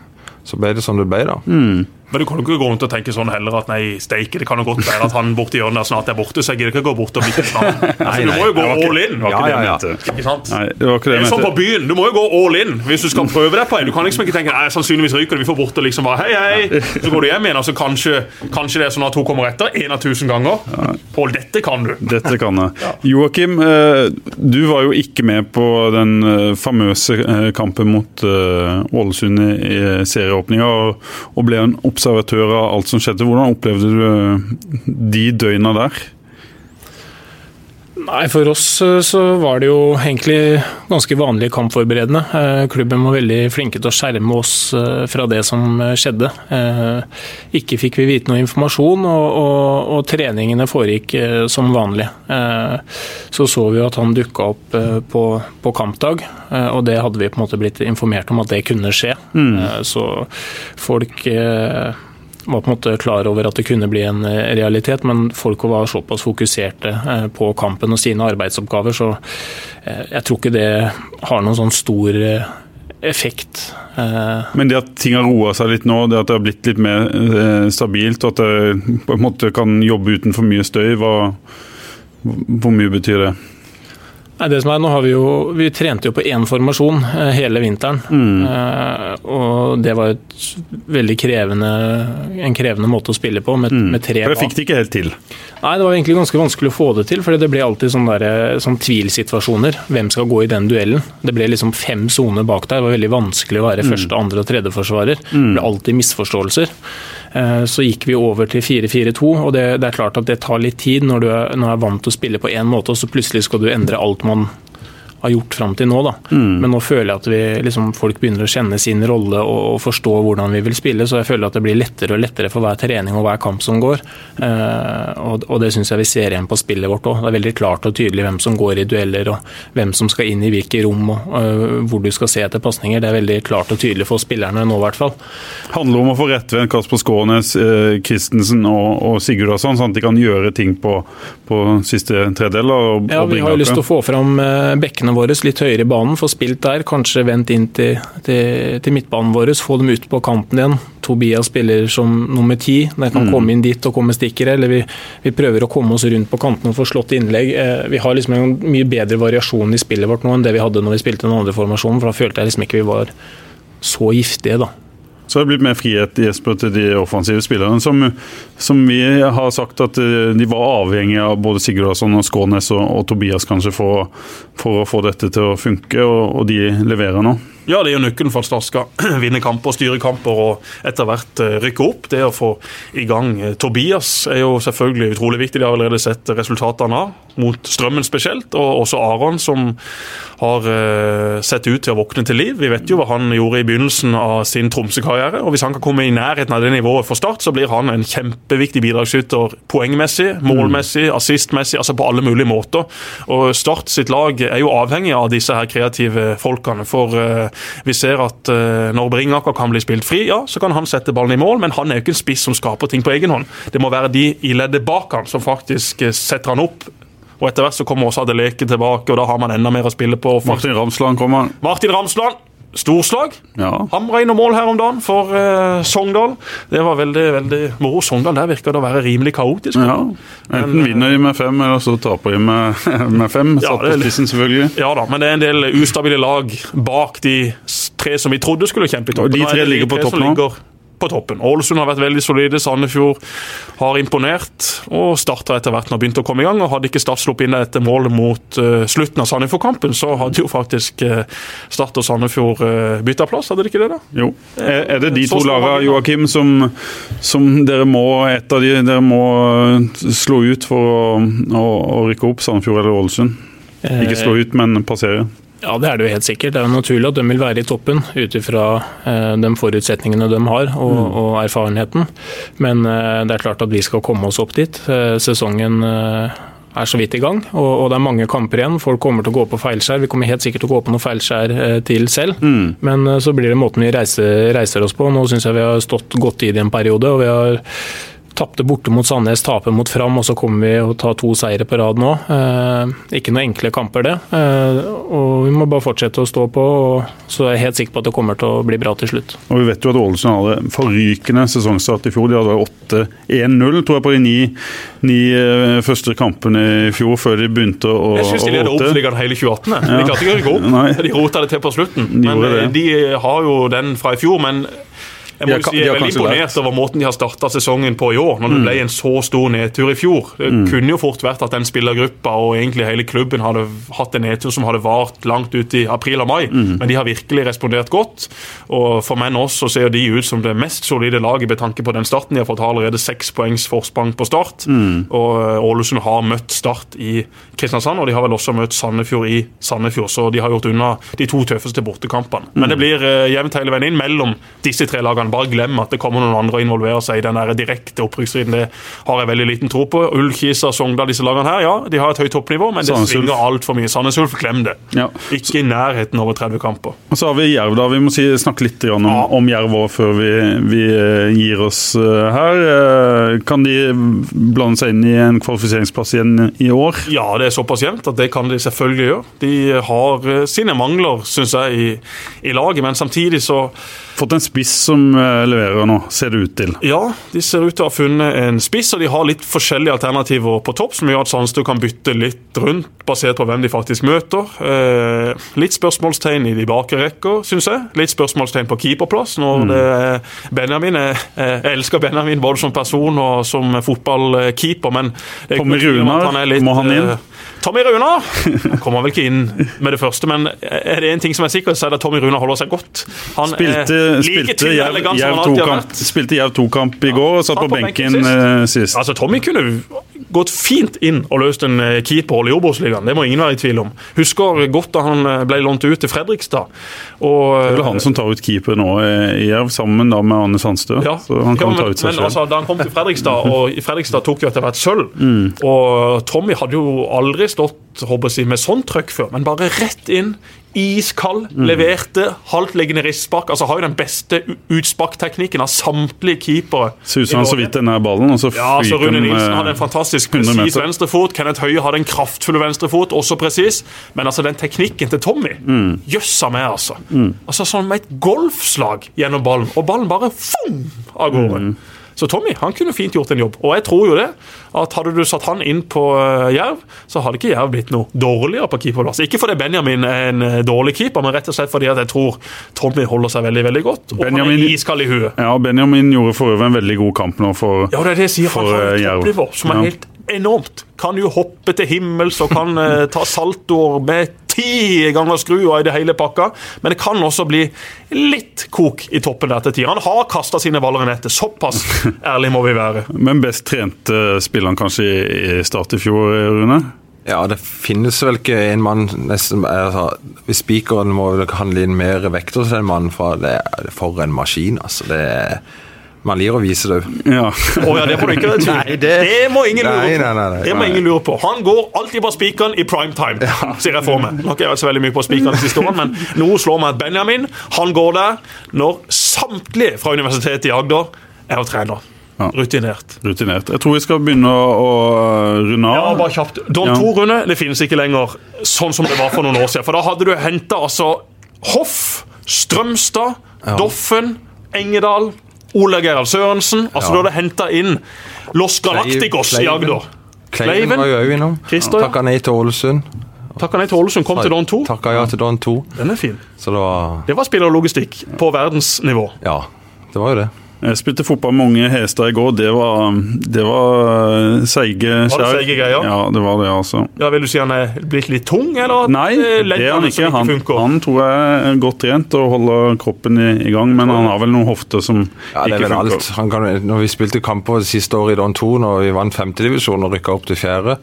så ble det som det ble, da. Mm. Men du kan jo ikke gå rundt og tenke sånn heller at nei, steike, det kan jo godt være at han borti hjørnet snart er borte, så jeg gidder ikke gå bort og bli [LAUGHS] kvitt. Altså, du må jo gå all in. Ja, ja, ja. Ikke sant? Nei, det var ikke det, jeg er sånn på byen, du må jo gå all in hvis du skal prøve deg på en. Du kan liksom ikke tenke nei, sannsynligvis ryker det, vi får bort og liksom bare hei, hei. [LAUGHS] Så går du hjem igjen, og så kanskje, kanskje det er sånn at hun kommer etter en av tusen ganger. Pål, dette kan du. Dette kan jeg. Joakim, eh, du var jo ikke med på den eh, famøse eh, kampen mot Ålesund i serieåpninga, og ble en observatør av alt alt som skjedde. Hvordan opplevde du eh, de døgna der? Nei, For oss eh, så var det jo egentlig ganske vanlig kampforberedende. Eh, klubben var veldig flinke til å skjerme oss fra det som skjedde. Ikke fikk vi vite noe informasjon, og, og, og treningene foregikk som vanlig. Så så vi at han dukka opp på, på, kampdag, og det hadde vi på en måte blitt informert om at det kunne skje. Mm. Så folk var på en måte klar over at det kunne bli en eh, realitet, men folk var såpass fokuserte eh, på kampen og sine arbeidsoppgaver, så eh, jeg tror ikke det har noen sånn stor effekt. Men det at ting har roa seg litt nå, det at det har blitt litt mer stabilt, og at det på en måte kan jobbe uten for mye støy, hva, hvor mye betyr det? Nei, det som er, nå har Vi jo, vi trente jo på én formasjon eh, hele vinteren. Mm. Eh, og Det var et veldig krevende, en krevende måte å spille på, med, mm. med tre For Det fikk de ikke helt til? Nei, det var egentlig ganske vanskelig å få det til. for Det ble alltid sånne, der, sånne tvilsituasjoner. Hvem skal gå i den duellen? Det ble liksom fem soner bak der. Det var veldig vanskelig å være mm. første, andre og tredje forsvarer. Mm. Det ble alltid misforståelser. Eh, så gikk vi over til 4-4-2, og det, det, er klart at det tar litt tid når du, er, når du er vant til å spille på én måte, og så plutselig skal du endre alt man har gjort fram til nå. Da. Mm. Men nå føler jeg at vi, liksom, folk begynner å kjenne sin rolle og, og, forstå hvordan vi vil spille. Så jeg føler at det blir lettere og lettere for hver trening og hver kamp som går. Eh, og, og, det syns jeg vi ser igjen på spillet vårt òg. Det er veldig klart og tydelig hvem som går i dueller og hvem som skal inn i hvilke rom og uh, hvor du skal se etter pasninger. Det er veldig klart og tydelig for spillerne nå, i hvert fall. Handler om å få rettvendt Kasper Skånes, eh, Christensen og, og Sigurdasson, sånn at de kan gjøre ting på, på siste tredel? Og, ja, vi har lyst til å få fram uh, bekkene bekkene våre litt høyere i banen, få spilt der. Kanskje vendt inn til, til, til, midtbanen vår, få dem ut på kanten igjen. Tobias spiller som nummer ti. De kan mm. komme inn dit og komme stikkere. Eller vi, vi, prøver å komme oss rundt på kanten og få slått innlegg. Eh, vi har liksom en mye bedre variasjon i spillet vårt nå enn det vi hadde når vi spilte den andre formasjonen. For da følte jeg liksom ikke vi var så giftige, da. Så har det blitt mer frihet Jesper, til de offensive spillerne, som, som vi har sagt at eh, de var avhengige av både Sigurdasson og Skånes og, og Tobias kanskje for, for, å få dette til å funke, og, og de leverer nå. Ja, det er jo nøkkelen for at Start skal [CLEARS THROAT] vinne kamper, styre kamper og etter hvert eh, rykke opp. Det å få i gang eh, Tobias er jo selvfølgelig utrolig viktig. De har allerede sett resultatene av, mot Strømmen spesielt. Og også Aron, som har uh, sett ut til å våkne til liv. Vi vet jo hva han gjorde i begynnelsen av sin Tromsø-karriere. og Hvis han kan komme i nærheten av det nivået for Start, så blir han en kjempeviktig bidragsyter poengmessig, målmessig, assistmessig, altså på alle mulige måter. Og Start sitt lag er jo avhengig av disse her kreative folkene. for vi ser at uh, når Bringaker kan bli spilt fri, ja, så kan han sette ballen i mål, men han er jo ikke en spiss som skaper ting på egen hånd. Det må være de i leddet bak han som faktisk uh, setter han opp. Og Etter hvert så kommer også Adeleke tilbake, og da har man enda mer å spille på. Martin Ramsland kommer. Martin Ramsland storslag. Ja. Hamra inn og mål her om dagen for uh, Sogndal. Det var veldig veldig moro. Sogndal der virker det å være rimelig kaotisk. Ja. Enten men, vinner de med fem, eller så taper de med, [LAUGHS] med fem. Ja, Satt på spissen, selvfølgelig. Ja da, men det er en del ustabile lag bak de tre som vi trodde skulle kjempe i toppen. Og de tre ligger på topp nå? På toppen. Ålesund har vært veldig solide, Sandefjord har imponert. Og starta etter hvert nå begynte å komme i gang. og Hadde ikke Start sluppet inn dette målet mot uh, slutten av Sandefjord-kampen, så hadde jo faktisk uh, Start og Sandefjord uh, bytta plass, hadde de ikke det? da? Jo. Er, er det de to lagene, Joakim, som, som, dere må et av de dere må slå ut for å, å, å rykke opp, Sandefjord eller Ålesund? Ikke slå ut, men passere? Ja, det er det jo helt sikkert. Det er jo naturlig at de vil være i toppen ut ifra eh, de forutsetningene de har og, mm. og, erfarenheten. Men eh, det er klart at vi skal komme oss opp dit. Eh, sesongen er så vidt i gang, og, og, det er mange kamper igjen. Folk kommer til å gå på feilskjær. Vi kommer helt sikkert til å gå på noen feilskjær til selv. Mm. Men så blir det måten vi reiser, reiser oss på. Nå syns jeg vi har stått godt i det en periode. og vi har Tapte borte mot Sandnes, taper mot Fram, og så kommer vi å ta to seire på rad nå. Eh, ikke noen enkle kamper, det. Eh, og Vi må bare fortsette å stå på, og så er jeg helt sikker på at det kommer til å bli bra til slutt. Og Vi vet jo at Ålesund hadde forrykende sesongstart i fjor. De hadde 8-1-0 tror jeg på de ni, ni, eh, første kampene i fjor, før de begynte å Jeg syns de leder Obos-ligaen hele 2018. Ja. De klarte ikke å gå [LAUGHS] opp. De rota det til på slutten. De men eh, de har jo den fra i fjor. men jeg må si, jeg er veldig imponert over måten de har starta sesongen på i år, når det mm. ble en så stor nedtur i fjor. Det mm. kunne jo fort vært at den spillergruppa og egentlig hele klubben hadde hatt en nedtur som hadde vart langt ut i april og mai, mm. men de har virkelig respondert godt. Og For meg nå så ser de ut som det mest solide laget med tanke på den starten. De har fått allerede seks poengs forsprang på start. Mm. Og Ålesund har møtt Start i Kristiansand, og de har vel også møtt Sandefjord i Sandefjord, så de har gjort unna de to tøffeste bortekampene. Men det mm. blir uh, jevnt hele veien inn mellom disse tre lagene bare glem at det kommer noen andre og involverer seg i den der direkte opprykksstriden. Det har jeg veldig liten tro på. Ullkisa, Sogndal, disse lagene her, ja, de har et høyt toppnivå, men det Sandnes svinger altfor mye. Sandnes Ulf, glem det. Ja. Ikke i nærheten over 30 kamper. Og så har vi Jerv, da. Vi må si, snakke litt om, ja. om Jerv før vi, vi, eh, gir oss eh, her. Kan de blande seg inn i en kvalifiseringsplass igjen i år? Ja, det er såpass jevnt at det kan de selvfølgelig gjøre. De har sine mangler, syns jeg, i, i laget, men samtidig så Fått en spiss som eh, leverer nå, ser det ut til. Ja, de ser ut til å ha funnet en spiss, og de har litt forskjellige alternativer på topp, som gjør at Sandstø kan bytte litt rundt, basert på hvem de faktisk møter. Eh, litt spørsmålstegn i de bakre rekker, syns jeg. Litt spørsmålstegn på keeperplass. når mm. det er Benjamin jeg, jeg elsker Benjamin både som person og som fotballkeeper, men Tommy Runar, må han inn? Eh, Tommy Runa kommer vel ikke inn med det første, men er det en ting som er sikkert, så er det at Tommy Runa holder seg godt. Han spilte, like spilte Jerv to-kamp i går og satt på, på benken, benken sist. Uh, sist. Altså, Tommy kunne gått fint inn og løst en keeperhold i Obos-ligaen. Det må ingen være i tvil om. Husker godt da han eh, ble lånt ut til Fredrikstad. Og, det er vel han som tar ut keeper nå i Jerv, sammen da med Anne Sandstø. Ja, så han kan ja, men, ta ut seg men, altså, da han kom til Fredrikstad, og Fredrikstad tok jo etter hvert sølv, [LAUGHS] mm. og Tommy hadde jo aldri stått håper jeg, med sånn trøkk før, men bare rett inn iskald, mm. leverte haltliggende ristspark. Altså har jo den beste utsparkteknikken av samtlige keepere. Suser han så vidt den ballen, og så ja, så Rune Nilsen hadde en fantastisk presis venstrefot. Kenneth Høie hadde en kraftfull venstrefot, også presis. Men altså den teknikken til Tommy, mm. jøssa meg, altså. Mm. Altså Sånn med et golfslag gjennom ballen, og ballen bare fum, av gårde. Mm. Så Tommy han kunne fint gjort en jobb. Og jeg tror jo det, at hadde du satt han inn på uh, Jerv, så hadde ikke Jerv blitt noe dårligere på keeperplass. Ikke fordi Benjamin er en uh, dårlig keeper, men rett og slett fordi at jeg tror Tommy holder seg veldig veldig godt. Og Benjamin- han er iskald i huet. Ja, Benjamin gjorde for øvrig en veldig god kamp nå for, Ja, det er det jeg sier. Han har eh, et toppnivå som er helt enormt. Kan jo hoppe til himmels og kan eh, ta saltoer med ti ganger skrua i det hele pakka. Men det kan også bli litt kok i toppen der til tider. Han har kasta sine baller i nettet. Såpass [LAUGHS] ærlig må vi være. Men best trente han kanskje i, Start i fjor, Rune? Ja, det finnes vel ikke en mann nesten altså, Hvis spikeren må handle inn mer vekter til en mann, for det er for en maskin, altså. Det er, man liker å vise det òg. Ja. Oh, ja, det må du ikke tvil [LAUGHS] Nei, det- Det må ingen lure Nei, på. nei, nei, nei. Det må ingen lure på. Han går alltid på spikeren i prime time, sier jeg for meg. Nå har ikke jeg vært så veldig mye på spikeren siste årene, men noe slår meg at Benjamin han går der når samtlige fra Universitetet i Agder er og trener. Ja. Rutinert. Rutinert. Jeg tror vi skal begynne å, å runde av. Ja, bare kjapt. Don Ja. to runde, det finnes ikke lenger sånn som det var for noen år siden. For da hadde du henta altså Hoff, Strømstad, Doffen, Engedal, Ole Gerhard Sørensen. Altså Ja. du hadde henta inn Los Galacticos i Agder. Kleiven var jo òg innom. Christer, ja. Takka nei til Ålesund. Takka nei til Ålesund, kom til Don 2. Takka ja til Don 2. Den er fin. Så det var Det var spillerlogistikk på verdensnivå. Ja, det var jo det. Jeg spilte fotball med unge hester i går. Det var, det var eh, seige Var det seige greier? Ja, det var det, altså. Ja, Vil du si han er blitt litt tung, eller Nei, eh, det er han ikke. Han, han tror jeg er godt trent og holder kroppen i, i gang, men han har vel noen hofter som Ja, det er ikke funker. Kan, når vi spilte kamper siste året i Don 2, når vi vant femtedivisjon og rykka opp til fjerde,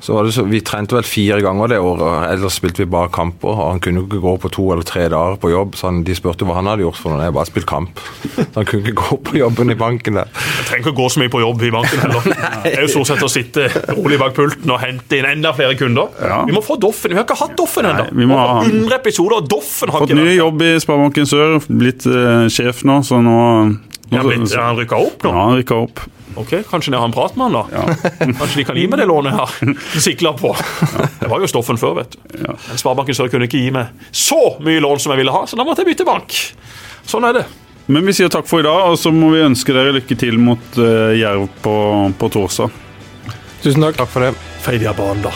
så var det så, Vi trente vel fire ganger det året, ellers spilte vi bare kamper. og Han kunne ikke gå på to eller tre dager på jobb, så han, de spurte hva han hadde gjort for noe. Jeg bare spilt kamp. Så han kunne ikke gå på jobben i banken der. Jeg trenger ikke å gå så mye på jobb i banken heller. [LAUGHS] Det er jo stort sett å sitte rolig bak pulten og hente inn enda flere kunder. Ja. Vi må få Doffen. Vi har ikke hatt Doffen ennå. Vi må ha 100 episoder, og Doffen har Fått ikke ny jobb i Sparebanken Sør, blitt uh, sjef nå, så nå, nå men, han rykka opp nå? Ja, han rykka opp. Ok, Kanskje jeg har en prat med han, da? Kanskje de kan gi meg det lånet her? [LAUGHS] Sikla på. Det var jo Stoffen før, vet du. Men Sparebanken Sør kunne ikke gi meg så mye lån som jeg ville ha, så da måtte jeg bytte bank. Sånn er det. Men vi sier takk for i dag, og så må vi ønske dere lykke til mot uh, Jerv på, på torsdag. Tusen takk. Takk for det. Feidia banen, da.